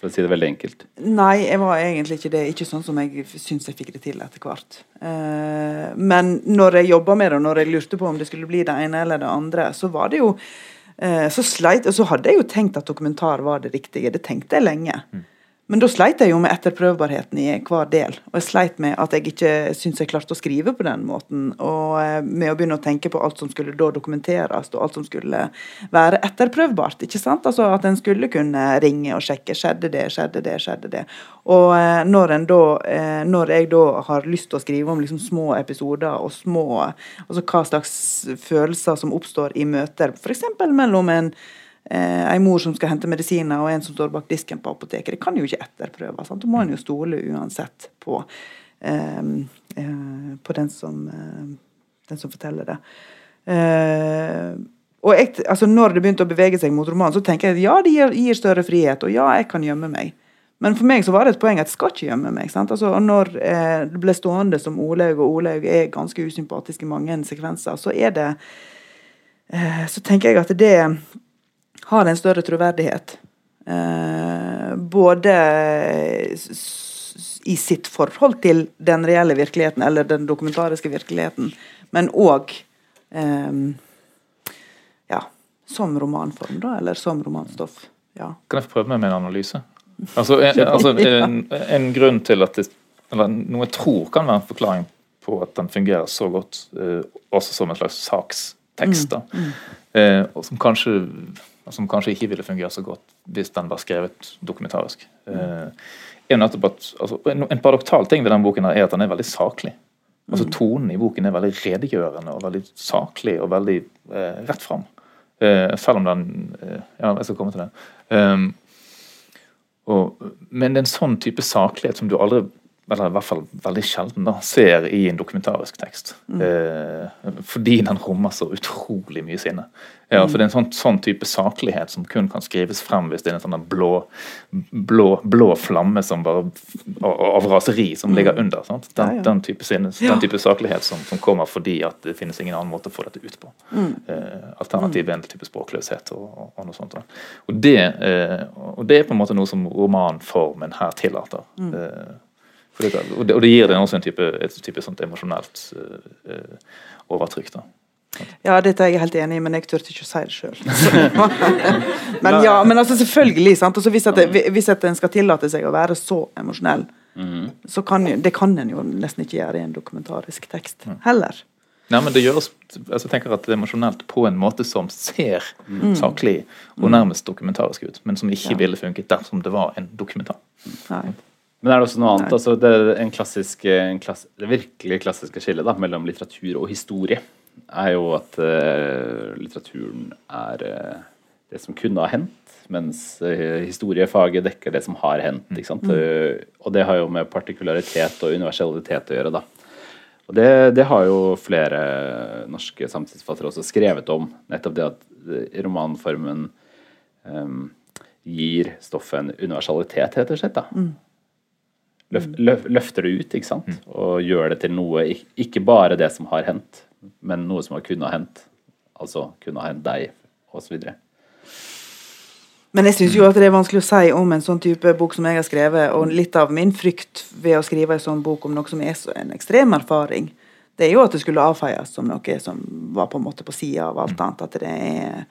For å si det veldig enkelt. Nei, jeg var egentlig ikke det. Ikke sånn som jeg syns jeg fikk det til etter hvert. Eh, men når jeg jobba med det, og når jeg lurte på om det skulle bli det ene eller det andre, så var det jo eh, så sleit, og så hadde jeg jo tenkt at dokumentar var det riktige. Det tenkte jeg lenge. Mm. Men da sleit jeg jo med etterprøvbarheten i hver del. Og jeg sleit med at jeg ikke syntes jeg klarte å skrive på den måten. Og eh, med å begynne å tenke på alt som skulle da dokumenteres, og alt som skulle være etterprøvbart. ikke sant? Altså At en skulle kunne ringe og sjekke. Skjedde det, skjedde det, skjedde det. Og eh, når, da, eh, når jeg da har lyst til å skrive om liksom små episoder og små Altså hva slags følelser som oppstår i møter, f.eks. mellom en eh, en mor som skal hente medisiner, og en som står bak disken på apoteket. Det kan jo ikke etterprøve. Sant? Da må en jo stole uansett på, eh, eh, på den, som, eh, den, som, forteller det. Eh, og jeg, altså Når det begynte å bevege seg mot romanen, så tenker jeg at ja, det gir, gir, større frihet, og ja, jeg kan gjemme meg. Men for meg så var det et poeng at jeg skal ikke gjemme meg. sant? Altså, når eh, det ble stående som Olaug, og Olaug er ganske usympatisk i mange sekvenser, så er det Så tenker jeg at det har en større troverdighet. Eh, både i sitt forhold til den reelle virkeligheten, eller den dokumentariske virkeligheten, men òg eh, ja, som romanform, da, eller som romanstoff. Ja. Kan jeg få prøve meg med en analyse? Altså, en, altså, en, en grunn til at det, Noe jeg tror kan være en forklaring på at den fungerer så godt, eh, også som en slags sakstekst, da, mm, mm. Eh, og som kanskje som kanskje ikke ville fungert så godt hvis den var skrevet dokumentarisk. Mm. nettopp at, altså, en, en paradoksal ting ved den boken er at den er veldig saklig. Altså mm. Tonen i boken er veldig redegjørende og veldig saklig og veldig eh, rett fram. Eh, selv om den eh, Ja, jeg skal komme til det. Um, og, men det er en sånn type saklighet som du aldri eller i hvert fall veldig sjelden, da, ser i en dokumentarisk tekst. Mm. Eh, fordi den rommer så utrolig mye sinne. Ja, for Det er en sånn, sånn, type saklighet som kun kan skrives frem hvis det er en sånn blå, blå, blå flamme som bare, av raseri som ligger under. under. Den, ja, ja. den, type sinne, den, type saklighet som, som, kommer fordi at det finnes ingen annen måte å få dette ut på. Mm. Eh, Alternativet er en type språkløshet og, og, noe sånt. Og det, eh, og det, er på en måte noe som romanformen her tillater. Mm. Eh, det, og, det, og, det, gir den også en type, et type sånt emosjonelt uh, overtrykk. da. Ja, dette er jeg helt enig i, men jeg turte ikke å si det sjøl. men ja, men altså selvfølgelig. sant? Altså, hvis, at hvis at en skal tillate seg å være så emosjonell, mm. så kan jo, det kan en jo nesten ikke gjøre i en dokumentarisk tekst heller. Nei, men det gjøres altså jeg tenker at det er emosjonelt på en måte som ser mm. saklig og nærmest dokumentarisk ut, men som ikke ja. ville funket dersom det var en dokumentar. Nei. Men er det også noe annet? Altså, det, en klassisk, en klass, det virkelig klassiske skillet da, mellom litteratur og historie er jo at uh, litteraturen er uh, det som kunne ha hendt, mens uh, historiefaget dekker det som har hendt. ikke sant? Mm. og det har jo med partikularitet og universalitet å gjøre. da. Og det, det har jo flere norske samtidsforfattere også skrevet om. Nettopp det at romanformen um, gir stoffet en universalitet, rett og slett. da. Mm løf, løf, løfter det ut ikke sant? Mm. og gjør det til noe Ikke bare det som har hendt, men noe som har kunnet ha hendt. Altså kunne ha hendt deg, osv. Men jeg syns jo at det er vanskelig å si om en sånn type bok som jeg har skrevet, og litt av min frykt ved å skrive en sånn bok om noe som er så en ekstrem erfaring, det er jo at det skulle avfeies som noe som var på en måte på sida av alt annet. At det er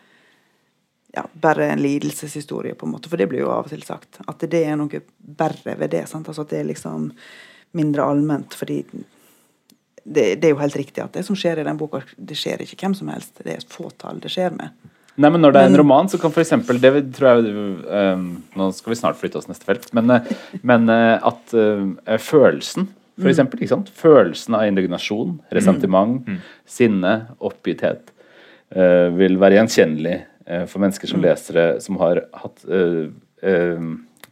ja, bare en lidelseshistorie, på en måte. For det blir jo av og til sagt. At det er noe verre ved det. Sant? Altså At det er liksom mindre allment. fordi det, det, er jo helt riktig at det som skjer i den boka, det skjer ikke hvem som helst. Det er et fåtall det skjer med. Nei, men Når det er en roman, så kan f.eks. det tror jeg um, Nå skal vi snart flytte oss neste felt, men, eh, men uh, at uh, følelsen for mm. Følelsen av indignasjon, resentiment, mm. sinne, oppgitthet uh, vil være gjenkjennelig Eh, for mennesker som mm. leser det, som har hatt eh, eh,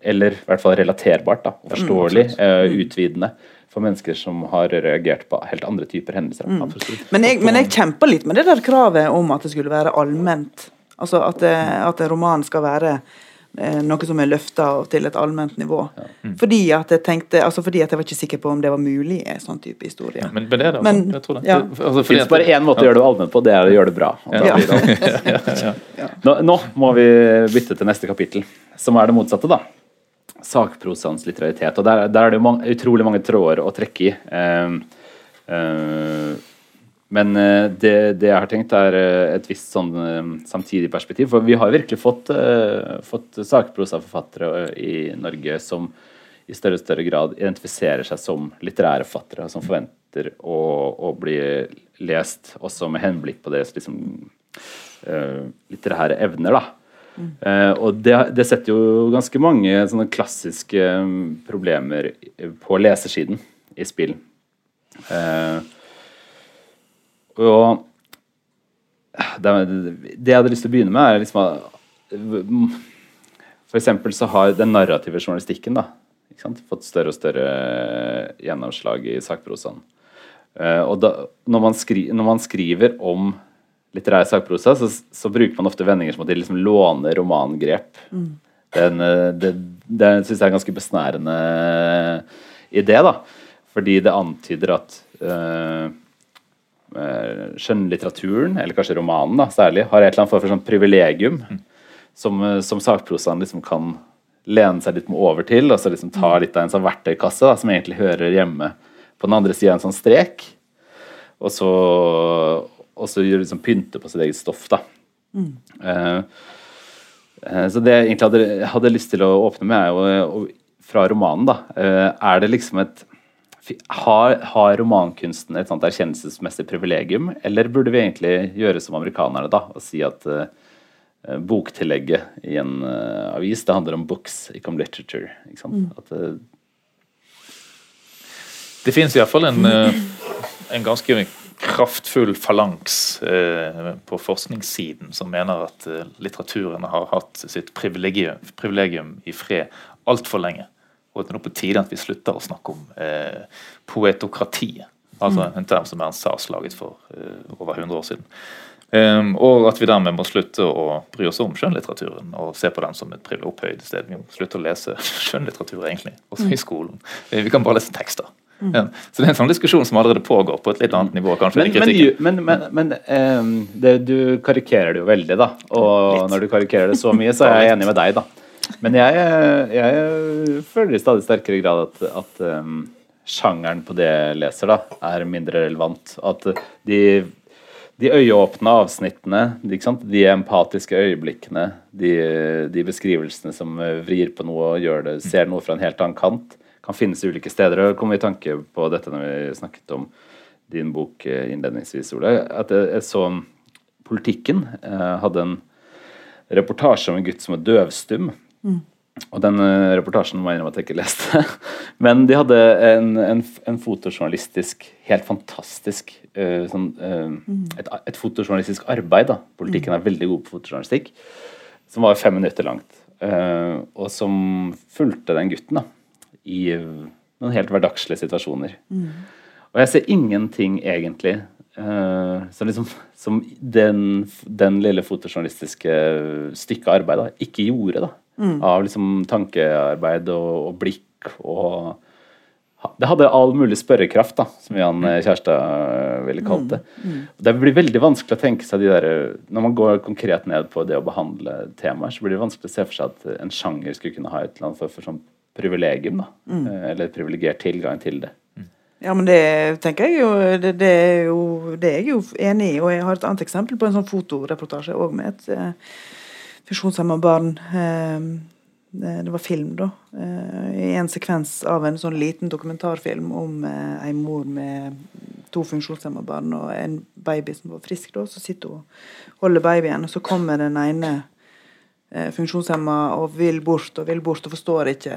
Eller i hvert fall relaterbart, da, og forståelig, mm, utvidende for mennesker som har reagert på helt andre typer hendelser. Mm. Men, jeg, men jeg kjemper litt med det der kravet om at det skulle være allment. Altså at, at en roman skal være Eh, noe som er løfta til et allment nivå. Ja. Mm. Fordi, at jeg tenkte, altså fordi at jeg var ikke sikker på om det var mulig i en sånn type historie. Ja, men, men det er det, men, jeg tror det. Ja. det altså, det finnes bare én måte å gjøre det allment på, det er å gjøre det bra. nå, nå, må vi bytte til neste kapittel, som er det motsatte, da. Sakprosaens litteraritet. Og der, der er det jo mange, utrolig mange tråder å trekke i. Uh, uh, men eh, det, det, jeg har tenkt, er eh, et visst sånn eh, samtidig perspektiv. For vi har virkelig fått, fått sakprosaforfattere i Norge som i større og større grad identifiserer seg som litterære forfattere, som forventer å, å bli lest også med henblikk på deres liksom, litterære evner. da. Mm. Uh, og det, det, setter jo ganske mange sånne klassiske problemer på lesersiden i spill. Uh, og det, det, jeg hadde lyst til å begynne med, er liksom For eksempel så har den narrative journalistikken da, fått større og større gjennomslag i sakprosaen. Uh, og da, når, man skri, når, man skriver om litterær sakprosa, så, så, bruker man ofte vendinger som at de liksom låner romangrep. Mm. Den, eh, det det syns jeg er en ganske besnærende idé, da. Fordi det antyder at uh, Eh, skjønnlitteraturen, eller kanskje romanen da, særlig, har et eller annet form for sånn privilegium mm. som, eh, som sakprosaen liksom kan lene seg litt over til. og så liksom ta mm. litt av en sånn verktøykasse da, som egentlig hører hjemme på den andre sida en sånn strek. Og så, og så liksom pynte på sitt eget stoff. da. Mm. Uh, uh, så det jeg egentlig hadde, hadde, lyst til å åpne med, er jo fra romanen, da. Uh, er det liksom et har, har, romankunsten et sånt erkjennelsesmessig privilegium, eller burde vi egentlig gjøre som amerikanerne da, og si at uh, boktillegget i en uh, avis det handler om books, ikke om literature? Ikke sant? Mm. At, uh, det finnes iallfall en, en ganske kraftfull falanks på forskningssiden som mener at litteraturen har hatt sitt privilegium, privilegium i fred altfor lenge og det er nå på tide at vi slutter å snakke om eh, poetokratiet. Altså mm. en term som Ernst Sars laget for eh, over 100 år siden. Um, og at vi dermed må slutte å bry oss om skjønnlitteraturen og se på den som et opphøyd sted. Vi må slutte å lese skjønnlitteratur, egentlig, også i mm. skolen. Vi kan bare lese tekster. Mm. Ja. Så det er en sånn diskusjon som allerede pågår på et litt annet nivå. kanskje Men, men, men, men um, det, du karikerer det jo veldig, da. Og litt. når du karikerer det så mye, så er jeg enig med deg, da. Men jeg, jeg, føler i stadig sterkere grad at, at um, sjangeren på det jeg leser, da, er mindre relevant. At de, de øyeåpne avsnittene, de, de empatiske øyeblikkene, de, de, beskrivelsene som vrir på noe og gjør det, ser noe fra en helt annen kant, kan finnes i ulike steder. Og kom i tanke på dette når vi snakket om din bok eh, innledningsvis, Ole. At jeg, så Politikken eh, hadde en reportasje om en gutt som var døvstum. Mm. Og den uh, reportasjen må jeg innrømme at jeg ikke leste. Men de hadde en, en, en fotojournalistisk, helt fantastisk uh, sånn, uh, et, et, fotojournalistisk arbeid. da. Politikken er veldig god på fotojournalistikk. Som var fem minutter langt. og som fulgte den gutten da, i noen helt hverdagslige situasjoner. Mm. Og jeg ser ingenting egentlig som, liksom, som den, den lille fotojournalistiske stykket arbeid da, ikke gjorde. da mm. av liksom tankearbeid og, og, blikk og Det hadde all mulig spørrekraft, da, som Jan mm. Kjærstad eh, ville kalt det. Mm. Mm. Det blir veldig vanskelig å tenke seg de der Når man går konkret ned på det å behandle temaer, så blir det vanskelig å se for seg at en sjanger skulle kunne ha et eller annet for, for sånn privilegium, da. Mm. Eh, eller privilegert tilgang til det. Ja, men det tenker jeg jo det, det, er jo det er jeg jo enig i. Og jeg har et annet eksempel på en sånn fotoreportasje òg med et eh, funksjonshemma barn. Ehm, det var film, da. Eh, I en sekvens av en sånn liten dokumentarfilm om ei eh, mor med to funksjonshemma barn og en baby som var frisk. da, Så sitter hun og holder babyen, og så kommer den ene eh, funksjonshemma og vil bort og vil bort og forstår ikke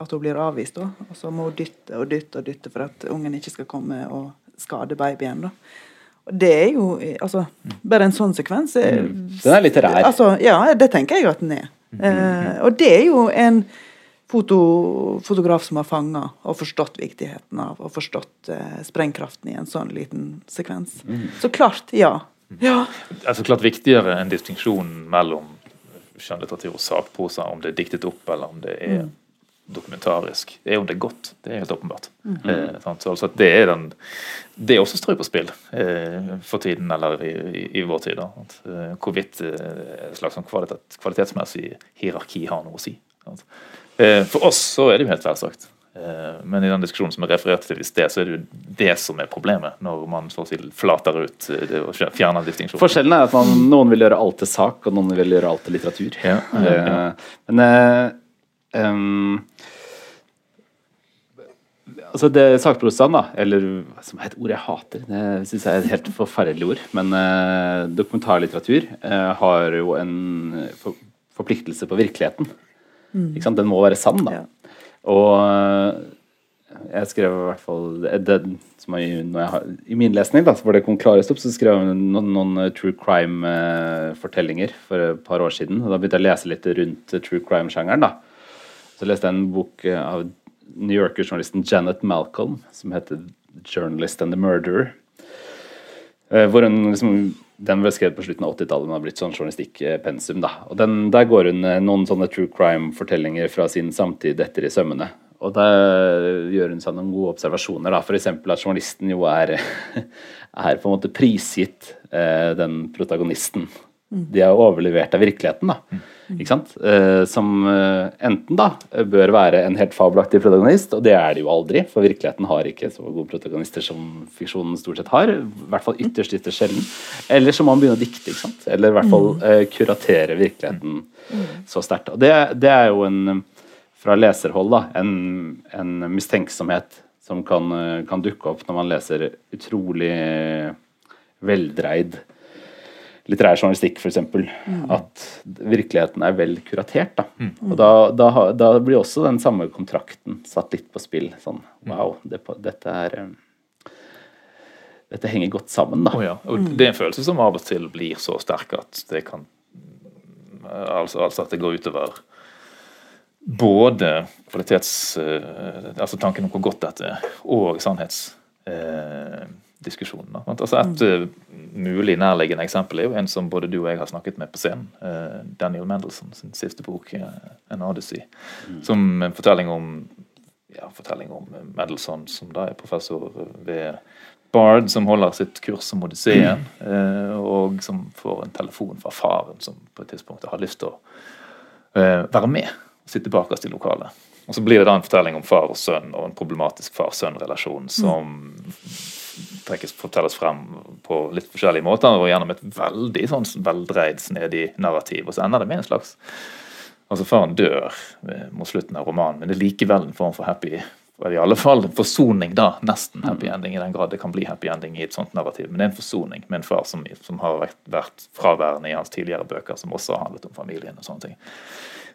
at hun blir avvist. da, Og så må hun dytte og dytte og dytte for at ungen ikke skal komme og skade babyen. da. Det er jo altså, Bare en sånn sekvens er, mm. Den er litt rar. Altså, ja, det tenker jeg at den er. Mm. Eh, og det er jo en foto, fotograf som har fanga og forstått viktigheten av og forstått eh, sprengkraften i en sånn liten sekvens. Mm. Så klart, ja. ja. Altså klart viktigere enn distinksjonen mellom skjønnlitteratur og sakprosa, om det er diktet opp eller om det er mm dokumentarisk. Det er jo det godt. Det er helt åpenbart. Mm -hmm. eh, altså det er den det er også strø på spill eh, for tiden, eller i, i, i vår tid. At, eh, hvorvidt eh, et slags sånn kvalitet, kvalitetsmessig hierarki har noe å si. Eh, for oss så er det jo helt selvsagt. Eh, men i den diskusjonen som jeg refererte til i sted, så er det jo det som er problemet. Når man så å si flater ut og fjerner distinksjonen. Forskjellen er at man, noen vil gjøre alt til sak, og noen vil gjøre alt til litteratur. Ja, ja, ja. Men um, altså det Sakprosaen, da, eller som er et ord jeg hater, det syns jeg er et helt forferdelig ord, men uh, dokumentarlitteratur uh, har jo en for, forpliktelse på virkeligheten. Mm. Ikke sant? Den må være sann, da. Ja. Og uh, jeg skrev i hvert fall det, som jeg, jeg har, I min lesning, da, hvor det kom klarest opp, så skrev jeg noen, noen true crime-fortellinger for et par år siden. og Da begynte jeg å lese litt rundt true crime-sjangeren. da så leste jeg en bok eh, av New Yorker-journalisten Janet Malcolm som heter 'Journalist and the Murderer'. Eh, hvor hun liksom, Den ble skrevet på slutten av 80-tallet, men har blitt sånn journalistikkpensum. da. Og den, Der går hun eh, noen sånne true crime-fortellinger fra sin samtid etter i sømmene. Og der gjør hun seg noen gode observasjoner. da, F.eks. at journalisten jo er, er på en måte prisgitt eh, den protagonisten. De er overlevert av virkeligheten. da. Ikke sant? Eh, som eh, enten da bør være en helt fabelaktig protagonist, og det er det jo aldri, for virkeligheten har ikke så gode protagonister som fiksjonen stort sett har. I hvert fall ytterst ytterst sjelden. Eller så må man begynne å dikte, ikke sant? eller i hvert fall mm. eh, kuratere virkeligheten mm. så sterkt. Og det, det, er jo en, fra leserhold, da, en, en mistenksomhet som kan, kan dukke opp når man leser utrolig veldreid litterær journalistikk, f.eks. Mm. At virkeligheten er vel kuratert. Da. Mm. Og da, da, da, blir også den samme kontrakten satt litt på spill. Sånn mm. wow, det, dette er eh, Dette henger godt sammen, da. Oh, ja. Og det er en følelse som av og til blir så sterk at det kan Altså, altså at det går utover både kvalitets... Uh, altså tanken om hvor godt dette er, og sannhets... Uh, diskusjonen. Altså et mm. mulig nærliggende eksempel er jo en som både du og jeg har snakket med på scenen. Uh, Daniel Mendelssohn, sin siste bok, 'An 'En Odyssey'. Mm. Som en fortelling om ja, fortelling om Mendelsohn, som da er professor ved Bard, som holder sitt kurs om Odysseen, mm. og som får en telefon fra faren, som på et tidspunkt har lyst til å være med og sitte bakerst i lokalet. Og så blir det da en fortelling om far og sønn og en problematisk far-sønn-relasjon som mm trekkes, fortelles frem på litt forskjellige måter, og gjennom et veldig sånn veldreid, snedig narrativ. Og så ender det med en slags Altså, faren dør mot slutten av romanen, men det er likevel en form for happy i alle fall en forsoning, da. Nesten happy ending, i den grad det kan bli happy ending i et sånt narrativ. Men det er en forsoning med en far som, som har vært, vært, fraværende i hans tidligere bøker, som også har handlet om familien og sånne ting.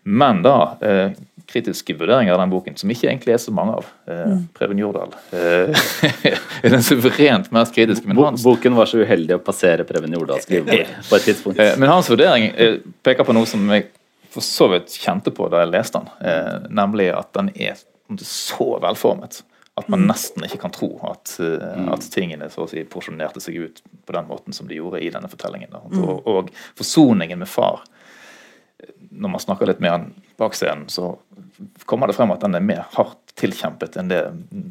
Men da eh, kritiske vurderinger av den boken, som ikke egentlig er så mange av. Eh, Mm. Preben Jordal eh, er den suverent mest kritiske. Men hans, boken var så uheldig å passere Preben Jordals skrivebord på et tidspunkt. eh, men hans vurdering eh, peker på noe som jeg for så vidt kjente på da jeg leste den. Eh, nemlig at den er så velformet at man nesten ikke kan tro at, eh, at tingene så å si porsjonerte seg ut på den måten som de gjorde i denne fortellingen. Da. Og, og forsoningen med far når man snakker litt med han bak scenen, så kommer det frem at den er mer hardt tilkjempet enn det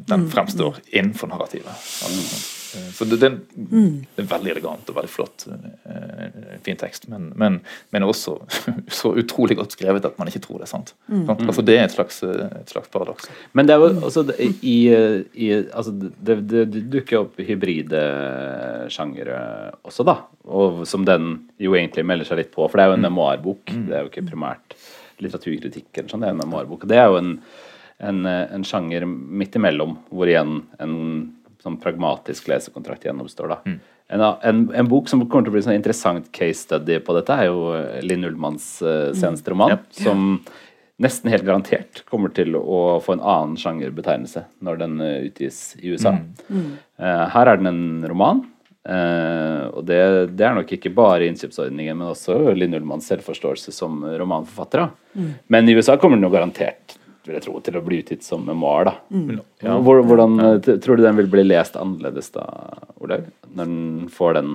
den fremstår innenfor narrativet. Altså, så det, det, det er veldig elegant og veldig flott. eh, Fin tekst, men, men, men også så utrolig godt skrevet at man ikke tror det er sant. Mm. Altså, det er et slags, eh, et slags paradoks. Men det er jo også i, i altså det, det, det dukker opp hybride sjangere også, da. Og som den jo egentlig melder seg litt på, for det er jo en memoarbok. Det er jo ikke primært litteraturkritikk eller sånn, det er en memoarbok. Det er jo en, en, en sjanger midt imellom, hvor igjen en sånn pragmatisk lesekontrakt gjennomstår, da. En, en, en bok som kommer til å bli sånn interessant case study på dette, er jo Linn Ullmanns uh, seneste roman, som nesten helt garantert kommer til å få en annen sjangerbetegnelse når den eh, utgis i USA. Eh, her er den en roman, eh, og det, det er nok ikke bare innkjøpsordningen, men også Linn Ullmanns selvforståelse som romanforfatter. da. Men i USA kommer den jo garantert vil jeg tro, til å bli utgitt som memoar. da. Ja, hvordan eh, Tror du den vil bli lest annerledes da, Olaug? Når den får den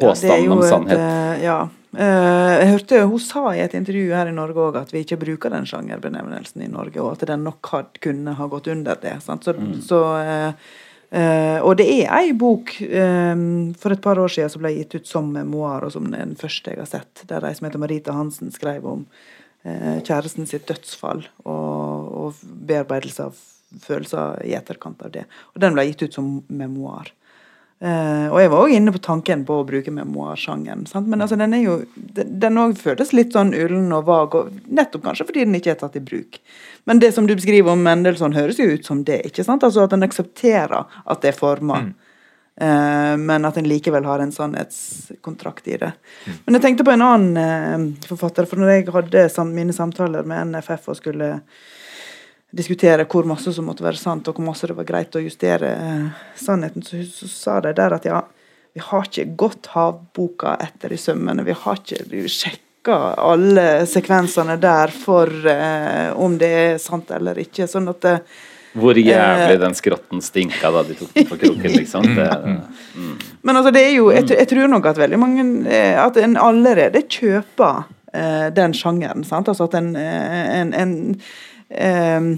påstanden om sannhet? Et, eh, ja. Eh, jeg hørte Hun sa i et intervju her i Norge òg at vi ikke bruker den sjangerbenevnelsen i Norge, og at den nok had, kunne ha gått under det. Sant? Så, så, eh, eh, og det er ei bok um, for et par år siden som ble gitt ut som memoar, og som den første jeg har sett, der ei som heter Marita Hansen skrev om eh, kjæresten sitt dødsfall og, og bearbeidelse av følelser i etterkant av det. Og den ble gitt ut som memoar. Uh, og jeg var òg inne på tanken på å bruke memoarsjangen. Men altså, den er jo Den òg føles litt sånn ullen og vag, og nettopp kanskje fordi den ikke er tatt i bruk. Men det som du beskriver om Mendelssohn, høres jo ut som det. ikke sant? Altså At en aksepterer at det er forma. Eh, men at en likevel har en sannhetskontrakt i det. Men jeg tenkte på en annen eh, forfatter. For når jeg hadde mine samtaler med NFF og skulle diskutere hvor masse som måtte være sant, og hvor masse det var greit å justere eh, sannheten, så, så sa de der at ja, vi har ikke gått havboka etter i sømmene. Vi har ikke sjekka alle sekvensene der for eh, om det er sant eller ikke. Sånn at det, Hvor jævlig Eh. den skrotten stinka da de tok den på kroken, liksom. Det, Men altså, det er jo, jeg, jeg tror nok at veldig mange eh, At en allerede kjøper uh, den sjangeren. sant? Altså at en, en, en um,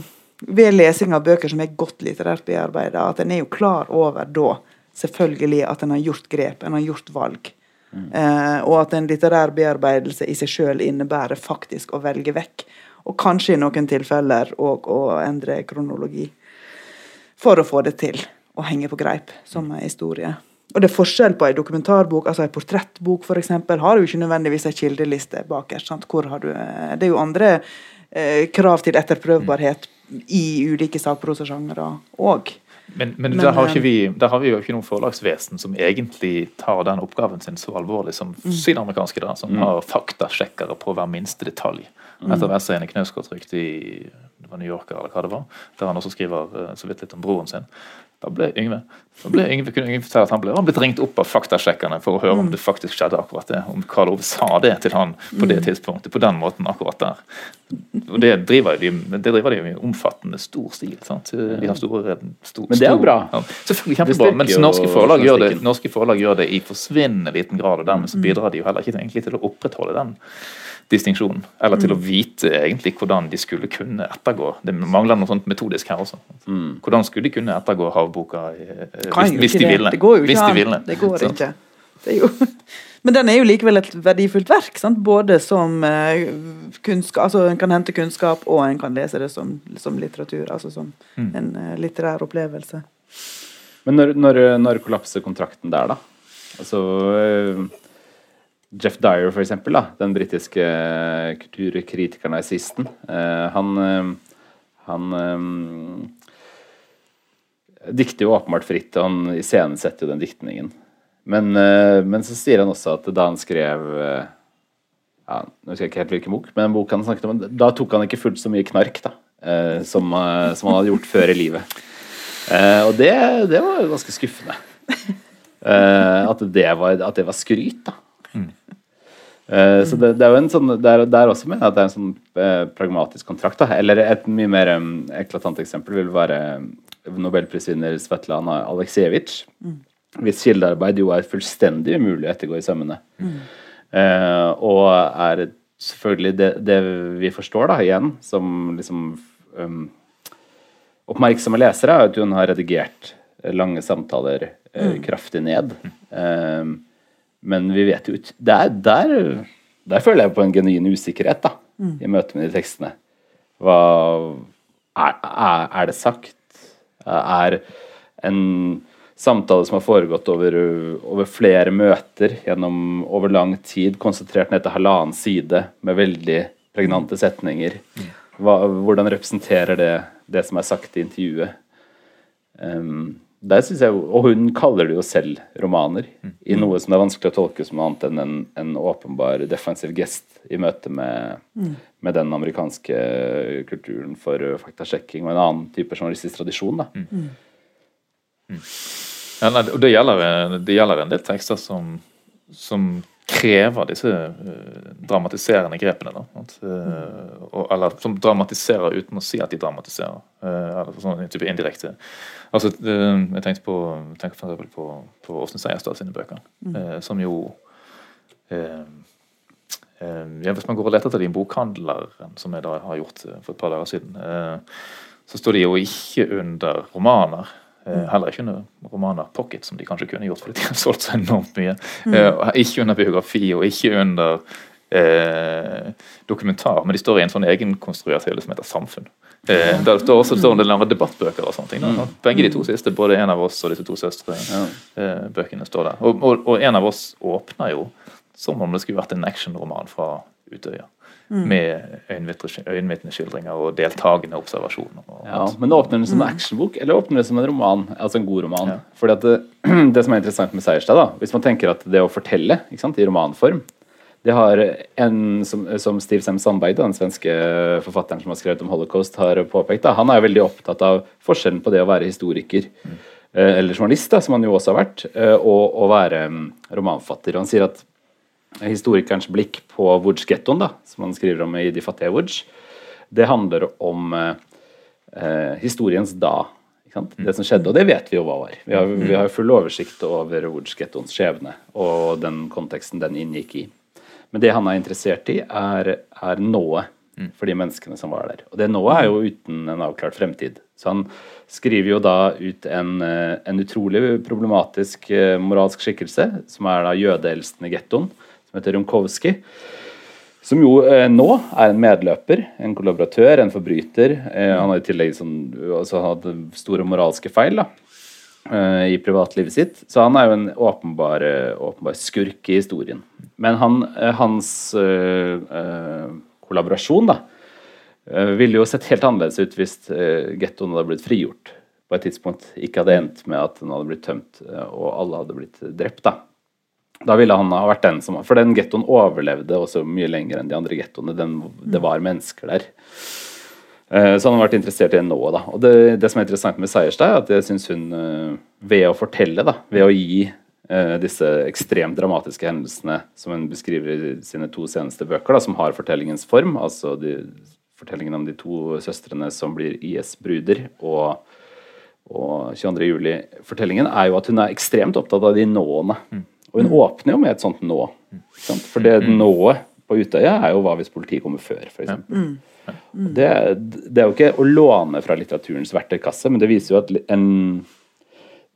Ved lesing av bøker som er godt litterært bearbeida, at en er jo klar over da selvfølgelig at en har gjort grep, en har gjort valg. Eh, og at en litterær bearbeidelse i seg sjøl innebærer faktisk å velge vekk. Og kanskje i noen tilfeller òg å endre kronologi for å få det til å henge på greip som en historie. Og det er forskjell på en dokumentarbok, altså en portrettbok eksempel, har jo ikke nødvendigvis en kildeliste bakerst. eh, det er jo andre eh, krav til etterprøvbarhet i ulike sakprosasjangere òg. Men, men, Men, der, har eh, vi, der har vi jo ikke noe forlagsvesen som egentlig tar den oppgaven sin så alvorlig som Mm. sydamerikanske, da, som har faktasjekkere på hver minste detalj. Mm. Etter essayene Knausgård inn i det var New Yorker, eller hva det var, der han også skriver eh, så vidt litt om broren sin. Da ble Yngve, da ble Yngve, kunne Yngve fortelle at han ble han blitt ringt opp av faktasjekkerne for å høre om det faktisk skjedde akkurat det. Om Karl Ove sa det til han på det tidspunktet, på den måten akkurat der. Og det driver de, det driver de i omfattende stor stil. sant? De har store, stor, Men det er jo bra. Ja, selvfølgelig kjempebra, Men norske forlag, gjør det, norske forlag gjør det i forsvinnende liten grad, og dermed så bidrar de jo heller ikke egentlig til å opprettholde den distinksjonen. Eller til å vite egentlig hvordan de skulle kunne ettergå. Det mangler noe sånt metodisk her også. Hvordan skulle de kunne ettergå havboka eh, hvis, hvis de ville? Det går jo ikke de an. Det går ikke. Det er jo, men den er jo likevel et verdifullt verk. Sant? Både som eh, kunnskap, altså en kan hente kunnskap, og en kan lese det som, som litteratur. Altså som Mm. en eh, litterær opplevelse. Men når, når, når kollapser kontrakten der, da? Altså Jeff Dyer, for eksempel, da, den britiske kulturkritikeren og Sisten, eh, han, eh, han eh, dikter jo åpenbart fritt, og han iscenesetter jo den diktningen. Men, eh, men så sier han også at da han skrev eh, ja, nå husker jeg ikke helt hvilken bok, men en bok han snakket om, da tok han ikke fullt så mye knark da, eh, som, eh, som han hadde gjort før i livet. Eh, og det, det var ganske skuffende. Eh, at, det var, at det var skryt, da. Eh, så det, det, er jo en sånn det er, også mener med at det er en sånn eh, pragmatisk kontrakt. da, Eller et mye mer um, eklatant eksempel vil være nobelprisvinner Svetlana Aleksejevitsj. Mm. Hvis kildearbeid jo er fullstendig umulig å ettergå i sømmene. Mm. Eh, og er selvfølgelig det, det, vi forstår, da, igjen, som liksom um, oppmerksomme lesere, er at hun har redigert lange samtaler eh, mm. kraftig ned. Mm. Men vi vet jo ikke der, der, der, føler jeg på en genuin usikkerhet da, mm. i møte med de tekstene. Hva er, er, er, det sagt? Er en samtale som har foregått over, over, flere møter gjennom over lang tid, konsentrert ned til halvannen side med veldig pregnante setninger. Mm. Hva, hvordan representerer det det som er sagt i intervjuet? Um, der synes jeg, Og hun kaller det jo selv romaner, mm. i noe som det er vanskelig å tolke som noe annet enn en, en åpenbar defensiv gest i møte med, mm. med, den amerikanske kulturen for faktasjekking og en annen type journalistisk tradisjon. da. Mm. mm. Ja, nei, og det gjelder, det gjelder, en del tekster som, som krever disse uh, dramatiserende grepene. Da, at, uh, og, eller som dramatiserer uten å si at de dramatiserer. Uh, eller sånn type indirekte. Altså, jeg tenkte på, tenker for eksempel på, på Åsne Seierstad sine bøker, mm. som jo ja, Hvis man går og leter etter de bokhandleren, som jeg da har gjort for et par dager siden, så står de jo ikke under romaner. Eh, heller ikke under romaner pocket, som de kanskje kunne gjort fordi de har solgt så enormt mye. Mm. Eh, ikke under biografi og ikke under eh, dokumentar, men de står i en sånn egenkonstruert hylle som heter Samfunn. Eh, der det står også står en del andre debattbøker og sånne ting. Da. Mm. Begge de to siste, både En av oss og disse to søstre-bøkene, står der. Og, og, og, En av oss åpner jo som om det skulle vært en actionroman fra Utøya. Mm. Med øyenvitneskildringer og deltakende observasjoner. Og ja, men Åpner den som en actionbok, eller åpner den som en roman? Altså en god roman? Ja. Fordi at det, det, som er interessant med Seierstad, da, hvis man tenker at det å fortelle sant, i romanform det har en som, som Steve Sem Sandberg, den svenske forfatteren som har skrevet om holocaust, har påpekt. Da. Han er veldig opptatt av forskjellen på det å være historiker mm. eller journalist, da, som han jo også har vært, eh, og å være mm, romanfatter. Han sier at historikerens blikk på Woods-gettoen, som han skriver om i De fattige Woods, det handler om eh, historiens da. Det som skjedde, og det vet vi jo hva var. Vi har, vi har full oversikt over Woods-gettoens skjebne og den konteksten den inngikk i. Men det han er interessert i, er, er nået for de menneskene som var der. Og det nået er jo uten en avklart fremtid. Så han skriver jo da ut en, eh, en utrolig problematisk eh, moralsk skikkelse, som er da jødeeldsten i gettoen som heter Rumkowski. Som jo eh, nå er en medløper, en kollaboratør, en forbryter. Eh, han har i tillegg sånn, altså, hatt store moralske feil da, eh, i privatlivet sitt. Så han er jo en åpenbar, eh, åpenbar skurk i historien. Men han, eh, hans eh, kollaborasjon da, ville jo sett helt annerledes ut hvis gettoen hadde blitt frigjort på et tidspunkt. Ikke hadde endt med at den hadde blitt tømt og alle hadde blitt drept. da. Da ville han ha vært den som For den gettoen overlevde også mye lenger enn de andre gettoene. Det var mennesker der. Eh, så han har vært interessert i det nå. Da. Og det, det, som er interessant med Seierstad, er at jeg syns hun eh, ved å fortelle, da, ved å gi uh, disse ekstremt dramatiske hendelsene som hun beskriver i sine to seneste bøker, da, som har fortellingens form, altså de, fortellingen om de to søstrene som blir IS-bruder, og, og 22. juli-fortellingen, er jo at hun er ekstremt opptatt av de nåene. Mm. Og hun åpner jo med et sånt nå. For det mm. nået på Utøya er jo hva hvis politiet kommer før, f.eks. Mm. Det, det er jo ikke å låne fra litteraturens verktøykasse, men det viser jo at en,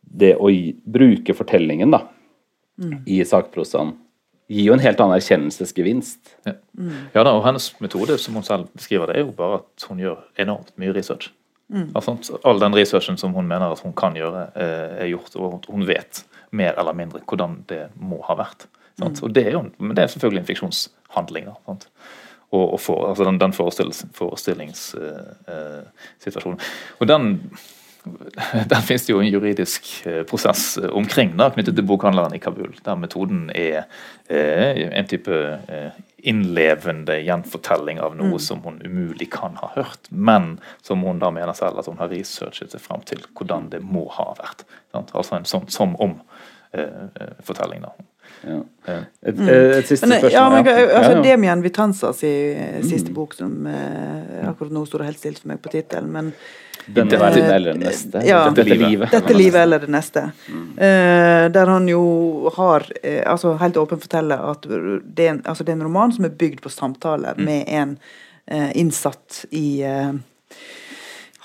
det å bruke fortellingen da, mm. i sakprosaen gir jo en helt annen erkjennelsesgevinst. Ja. Mm. ja da, og hennes metode som hun selv beskriver det, er jo bare at hun gjør enormt mye research. Mm. Altså, all den researchen som hun mener at hun kan gjøre, eh, er gjort, og hun vet mer eller mindre hvordan det må ha vært. Mm. Og det er jo men det er selvfølgelig en fiksjonshandling. da, sant? Og, og for, altså den, den forestillingssituasjonen. Uh, uh, og den der finnes det jo en juridisk uh, prosess omkring da, knyttet til bokhandleren i Kabul, der metoden er en type innlevende gjenfortelling av noe som hun umulig kan ha hørt, men som hun da mener selv at hun har researchet seg fram til hvordan det må ha vært. Sant? Altså en sånn som om-fortelling. da. Ja. Et, et, siste Men, spørsmål. ja, men, ja. altså, Ja, ja. Demian Vitanzas i eh, siste bok, som eh, akkurat nå står helt stilt for meg på tittelen, men Denne verden eller det neste? Ja. Dette livet. Dette livet eller det neste. Eh, der han jo har eh, altså helt åpent forteller at det er, en, altså det er en roman som er bygd på samtaler med en eh, innsatt i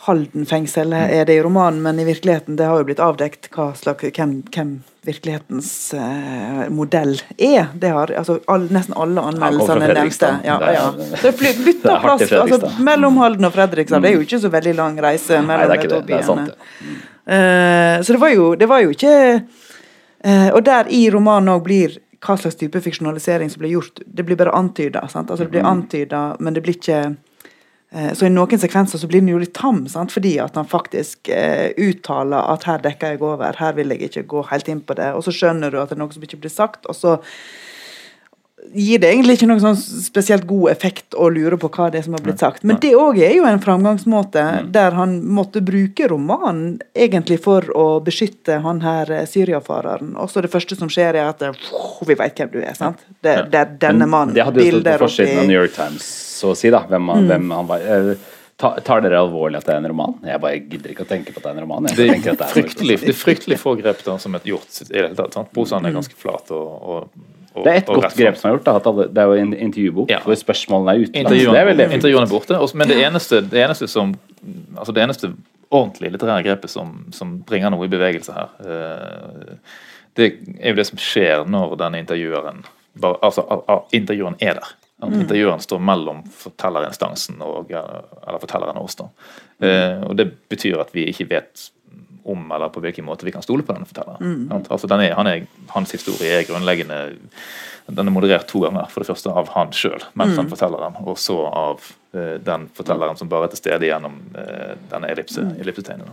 Halden fengsel er det i romanen, men i virkeligheten det har jo blitt avdekt hva slags, hvem, hvem virkelighetens eh, modell er. Det har altså, all, nesten alle anmeldelsene nevnte. Ja, ja. Så det bytter er plass altså, mellom Halden og Fredrikstad. Det er jo ikke så veldig lang reise Nei, mellom det ikke de to byene. Eh, så det var jo, det var jo ikke uh, Og der i romanen òg blir hva slags type fiksjonalisering som blir gjort, det blir bare antyda. Altså, det blir antyda, men det blir ikke Så i noen sekvenser så blir den jo litt tam, sant? fordi at han faktisk eh, uttaler at her dekker jeg over, her vil jeg ikke gå helt inn på det. Og så skjønner du at det er noe som ikke blir sagt, og så gir det egentlig ikke noen sånn spesielt god effekt å lure på hva det er som har blitt sagt. Men det òg er jo en framgangsmåte der han måtte bruke romanen egentlig for å beskytte han her eh, syriafareren. Også det første som skjer, er at eh, vi vet hvem du er. sant? Det, det er denne mannen. Det hadde jo stått på forsiden av New York Times, så å si, da. Hvem, Mm. han- hvem han var. Eh, ta- Tar dere alvorlig at det er en roman? Jeg bare gidder ikke å tenke på at det er en roman. Jeg Det er at det er fryktelig, det er fryktelig få grep da, som er gjort i det hele tatt. sant? Prosaen er ganske flat og, og, og Det er et og godt grep som er gjort. da, at Det er jo en intervjubok Ja. hvor spørsmålene er ute. Intervjuene, er intervjuene er borte. også- Men det eneste, det eneste som altså det eneste ordentlige litterære grepet som, som bringer noe i bevegelse her, eh, det er jo det som skjer når den intervjueren bare, altså a- a- Intervjueren er der. At Intervjueren står mellom fortellerinstansen og eller fortelleren og oss. da. Eh, og Det betyr at vi ikke vet om eller på hvilken måte vi kan stole på denne fortelleren. Mm. Altså den er, han er, hans historie er grunnleggende Den er moderert to ganger. For det første av han sjøl mens han forteller den, og så av den fortelleren som bare er til stede gjennom eh, denne ellipse, ellipsetegnet.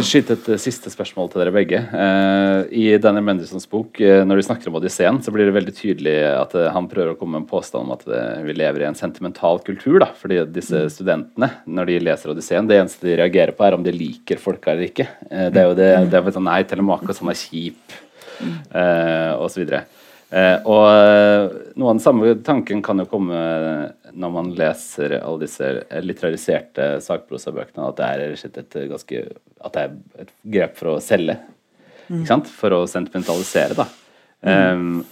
skyte et eh, siste spørsmål til dere begge. Eh, I denne Mendelssohns bok, eh, når de snakker om Odysseen, så blir det veldig tydelig at eh, han prøver å komme med en påstand om at eh, vi lever i en sentimental kultur. da, fordi disse studentene, når de leser Odysseen, det eneste de reagerer på, er om de liker folka eller ikke. Eh, det er jo det, det er sånn Nei, Telemakos, han er kjip, eh, og så videre. Eh, og eh, noe av den samme tanken kan jo komme når man leser alle disse litterariserte sakprosabøkene, at det er et ganske At det er et grep for å selge. Ikke sant? For å sentimentalisere, da. Um,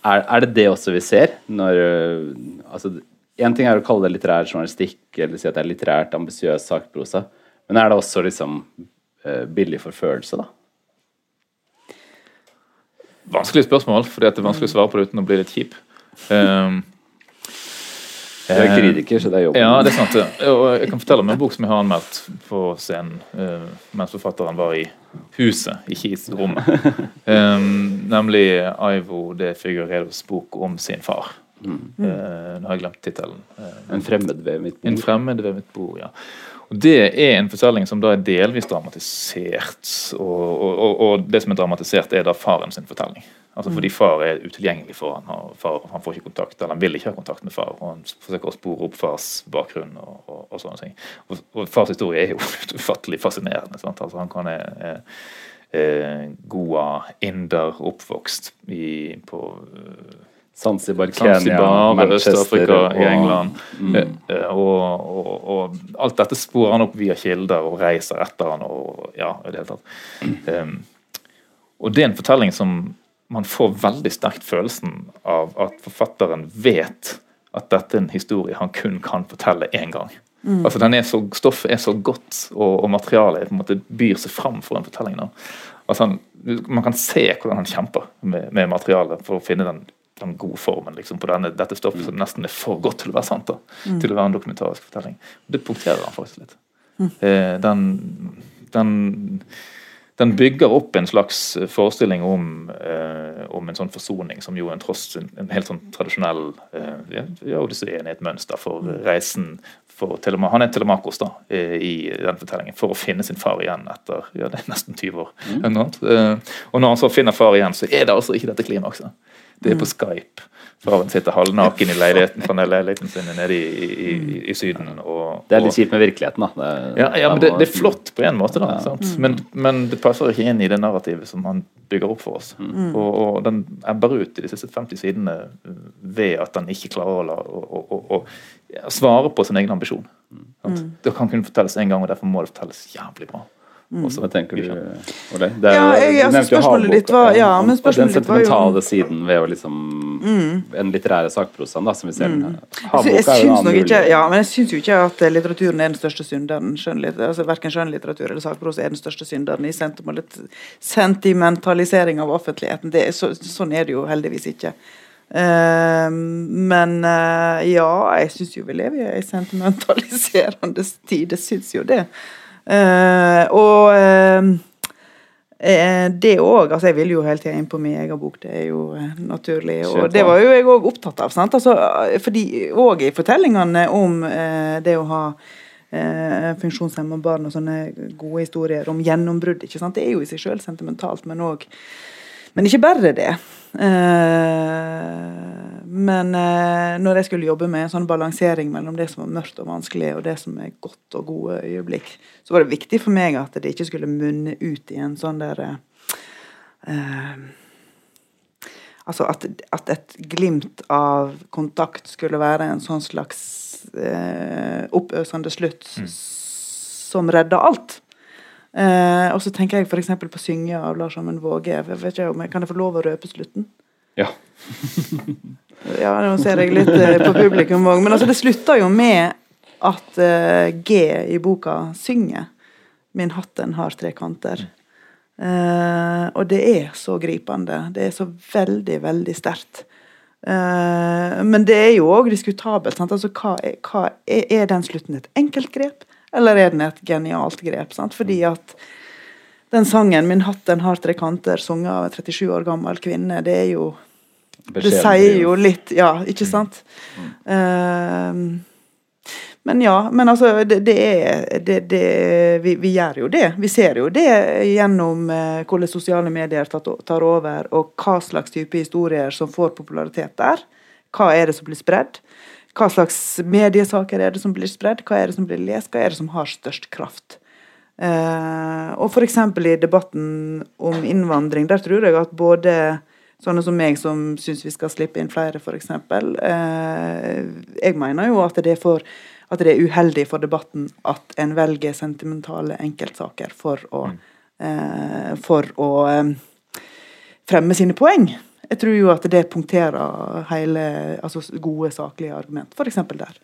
er, er det det også vi ser? Når uh, altså, Én ting er å kalle det litterær journalistikk, eller si at det er litterært ambisiøs sakprosa, men er det også liksom billig forførelse, da? Vanskelig spørsmål, for det er vanskelig å svare på det uten å bli litt kjip. Um, Du er kritiker, så det er jobben. Ja, det er sant. Og jeg kan fortelle om en bok som jeg har anmeldt på scenen eh, mens forfatteren var i huset, ikke i rommet. Um, nemlig Ivo de Figueredos bok om sin far. Eh, nå har jeg glemt tittelen. Eh, En fremmed ved mitt en bord. fremmed ved mitt bord, ja. Og Det er en fortelling som da er delvis dramatisert. Og, og, og, det som er dramatisert, er da faren sin fortelling. Altså Fordi far er utilgjengelig for han, og far, han får ikke kontakt, eller han vil ikke ha kontakt med far. og Han forsøker å spore opp fars bakgrunn og, og, og sånne ting. Og, og fars historie er jo ufattelig fascinerende. Sant? Altså Han kan er, er, er Goa, inder, oppvokst i, på Zanzibar, Kenya, Zanzibar, Manchester Øst-Afrika, i England. Eh, eh, Og, og, og alt dette sporer han opp via kilder og reiser etter han og ja, i det hele tatt. Um, og det er en fortelling som man får veldig sterkt følelsen av at forfatteren vet at dette er en historie han kun kan fortelle én gang. Altså den er så, Stoffet er så godt, og, og materialet på en måte byr seg fram for en fortelling. Da. Altså han, man kan se hvordan han kjemper med, med materialet for å finne den, den gode formen liksom, på denne, dette stoffet som nesten er for godt til å være sant. da, Til å være en dokumentarisk fortelling. Det punkterer han faktisk litt. Eh, den, den den bygger opp en slags forestilling om, eh, om en sånn forsoning, som jo er en tross en, en helt sånn tradisjonell eh, ja, Odysseen er et mønster for reisen for Telema, Han er Telemakos da, eh, i den fortellingen, for å finne sin far igjen etter ja, det er nesten 20 år. Mm. Eh, og når han så finner far igjen, så er det altså ikke dette klimakset. Det er på Skype. Fra han sitter halvnaken i leiligheten fra leiligheten sin nede i, i, i, i Syden. Og, Det er litt kjipt med virkeligheten, da. Det, ja, ja, men det, det er flott på en måte, da. Ja. Sant? Men, men det passer ikke inn i det narrativet som han bygger opp for oss. Og, og den ebber ut i de siste 50 sidene ved at han ikke klarer å, la, å, å, å, å svare på sin egen ambisjon. Mm. Det kan kun fortelles én gang, og derfor må det fortelles jævlig bra. Og Hva tenker du, Ole? Det Ja, jeg- du altså, spørsmålet ditt var- ja, men spørsmålet Den ditt var jo- sentimentale siden ved å liksom en litterære sakprosaen, da, som vi ser. Mm. Så jeg Havboka er jo ikke ja, men jeg syns jo ikke at litteraturen er den største synderen. Skjønnlitter, altså Verken skjønnlitteratur eller sakprosa er den største synderen i sentimental- sentimentalisering av offentligheten. Det er, så, sånn er det jo heldigvis ikke. Uh, men uh, ja, jeg syns jo vi lever i ei sentimentaliserende tid. Jeg syns jo det. Eh, og eh, Eh, det òg. Altså, jeg vil jo hele tida inn på min egen bok, det er jo naturlig. Og det var jo jeg òg opptatt av. Sant? Altså, fordi òg i fortellingene om eh, det å ha eh, funksjonshemma barn og sånne gode historier om gjennombrudd, ikke sant? det er jo i seg sjøl sentimentalt, men òg Men ikke bare det. Eh, men eh, når jeg skulle jobbe med en sånn balansering mellom det som var mørkt og vanskelig, og det som er godt og gode øyeblikk, så var det viktig for meg at det ikke skulle munne ut i en sånn der eh, Altså at, at et glimt av kontakt skulle være en sånn slags eh, oppøsende slutt som redda alt. Eh, og så tenker jeg f.eks. på 'Synge' av Lars Amund Våge. Jeg vet ikke om jeg Kan jeg få lov å røpe slutten? Ja. Ja, nå ser jeg litt eh, på publikum òg. Men altså, det slutter jo med at eh, G i boka synger 'Min hatten har tre kanter'. Eh, og det er så gripende. Det er så veldig, veldig sterkt. Eh, men det er jo òg diskutabelt. Sant? Altså, hva er, hva er, er den slutten et enkeltgrep, eller er den et genialt grep? Sant? Fordi at den sangen 'Min hatt den har tre kanter', sunget av en 37 år gammel kvinne, det er jo det sier jo litt Ja, ikke sant? Ehm, men ja, men altså Det, det er det, det, vi, vi gjør jo det. Vi ser jo det gjennom uh, hvordan sosiale medier tar, tar over, og hva slags type historier som får popularitet der. Hva er det som blir spredd? Hva slags mediesaker er det som blir spredd? Hva er det som blir lest? Hva er det som har størst kraft? Eh, og f.eks. i debatten om innvandring, der tror jeg at både sånne som meg som syns vi skal slippe inn flere, f.eks. Eh, jeg mener jo at det, for, at det er uheldig for debatten at en velger sentimentale enkeltsaker for å, eh, for å eh, fremme sine poeng. Jeg tror jo at det punkterer hele altså gode, saklige argument, f.eks. der.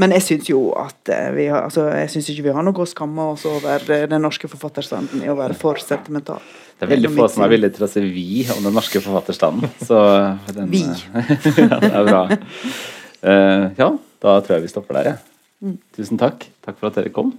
Men jeg syns jo at eh, vi har, altså, jeg synes ikke vi har noe å skamme oss over eh, den norske forfatterstanden i å være for sentimental. Det er veldig få som er villige til å si 'vi' om den norske forfatterstanden. Så den, Vi. ja, det er bra. Uh, ja, da tror jeg vi stopper der, jeg. Tusen takk. Takk for at dere kom.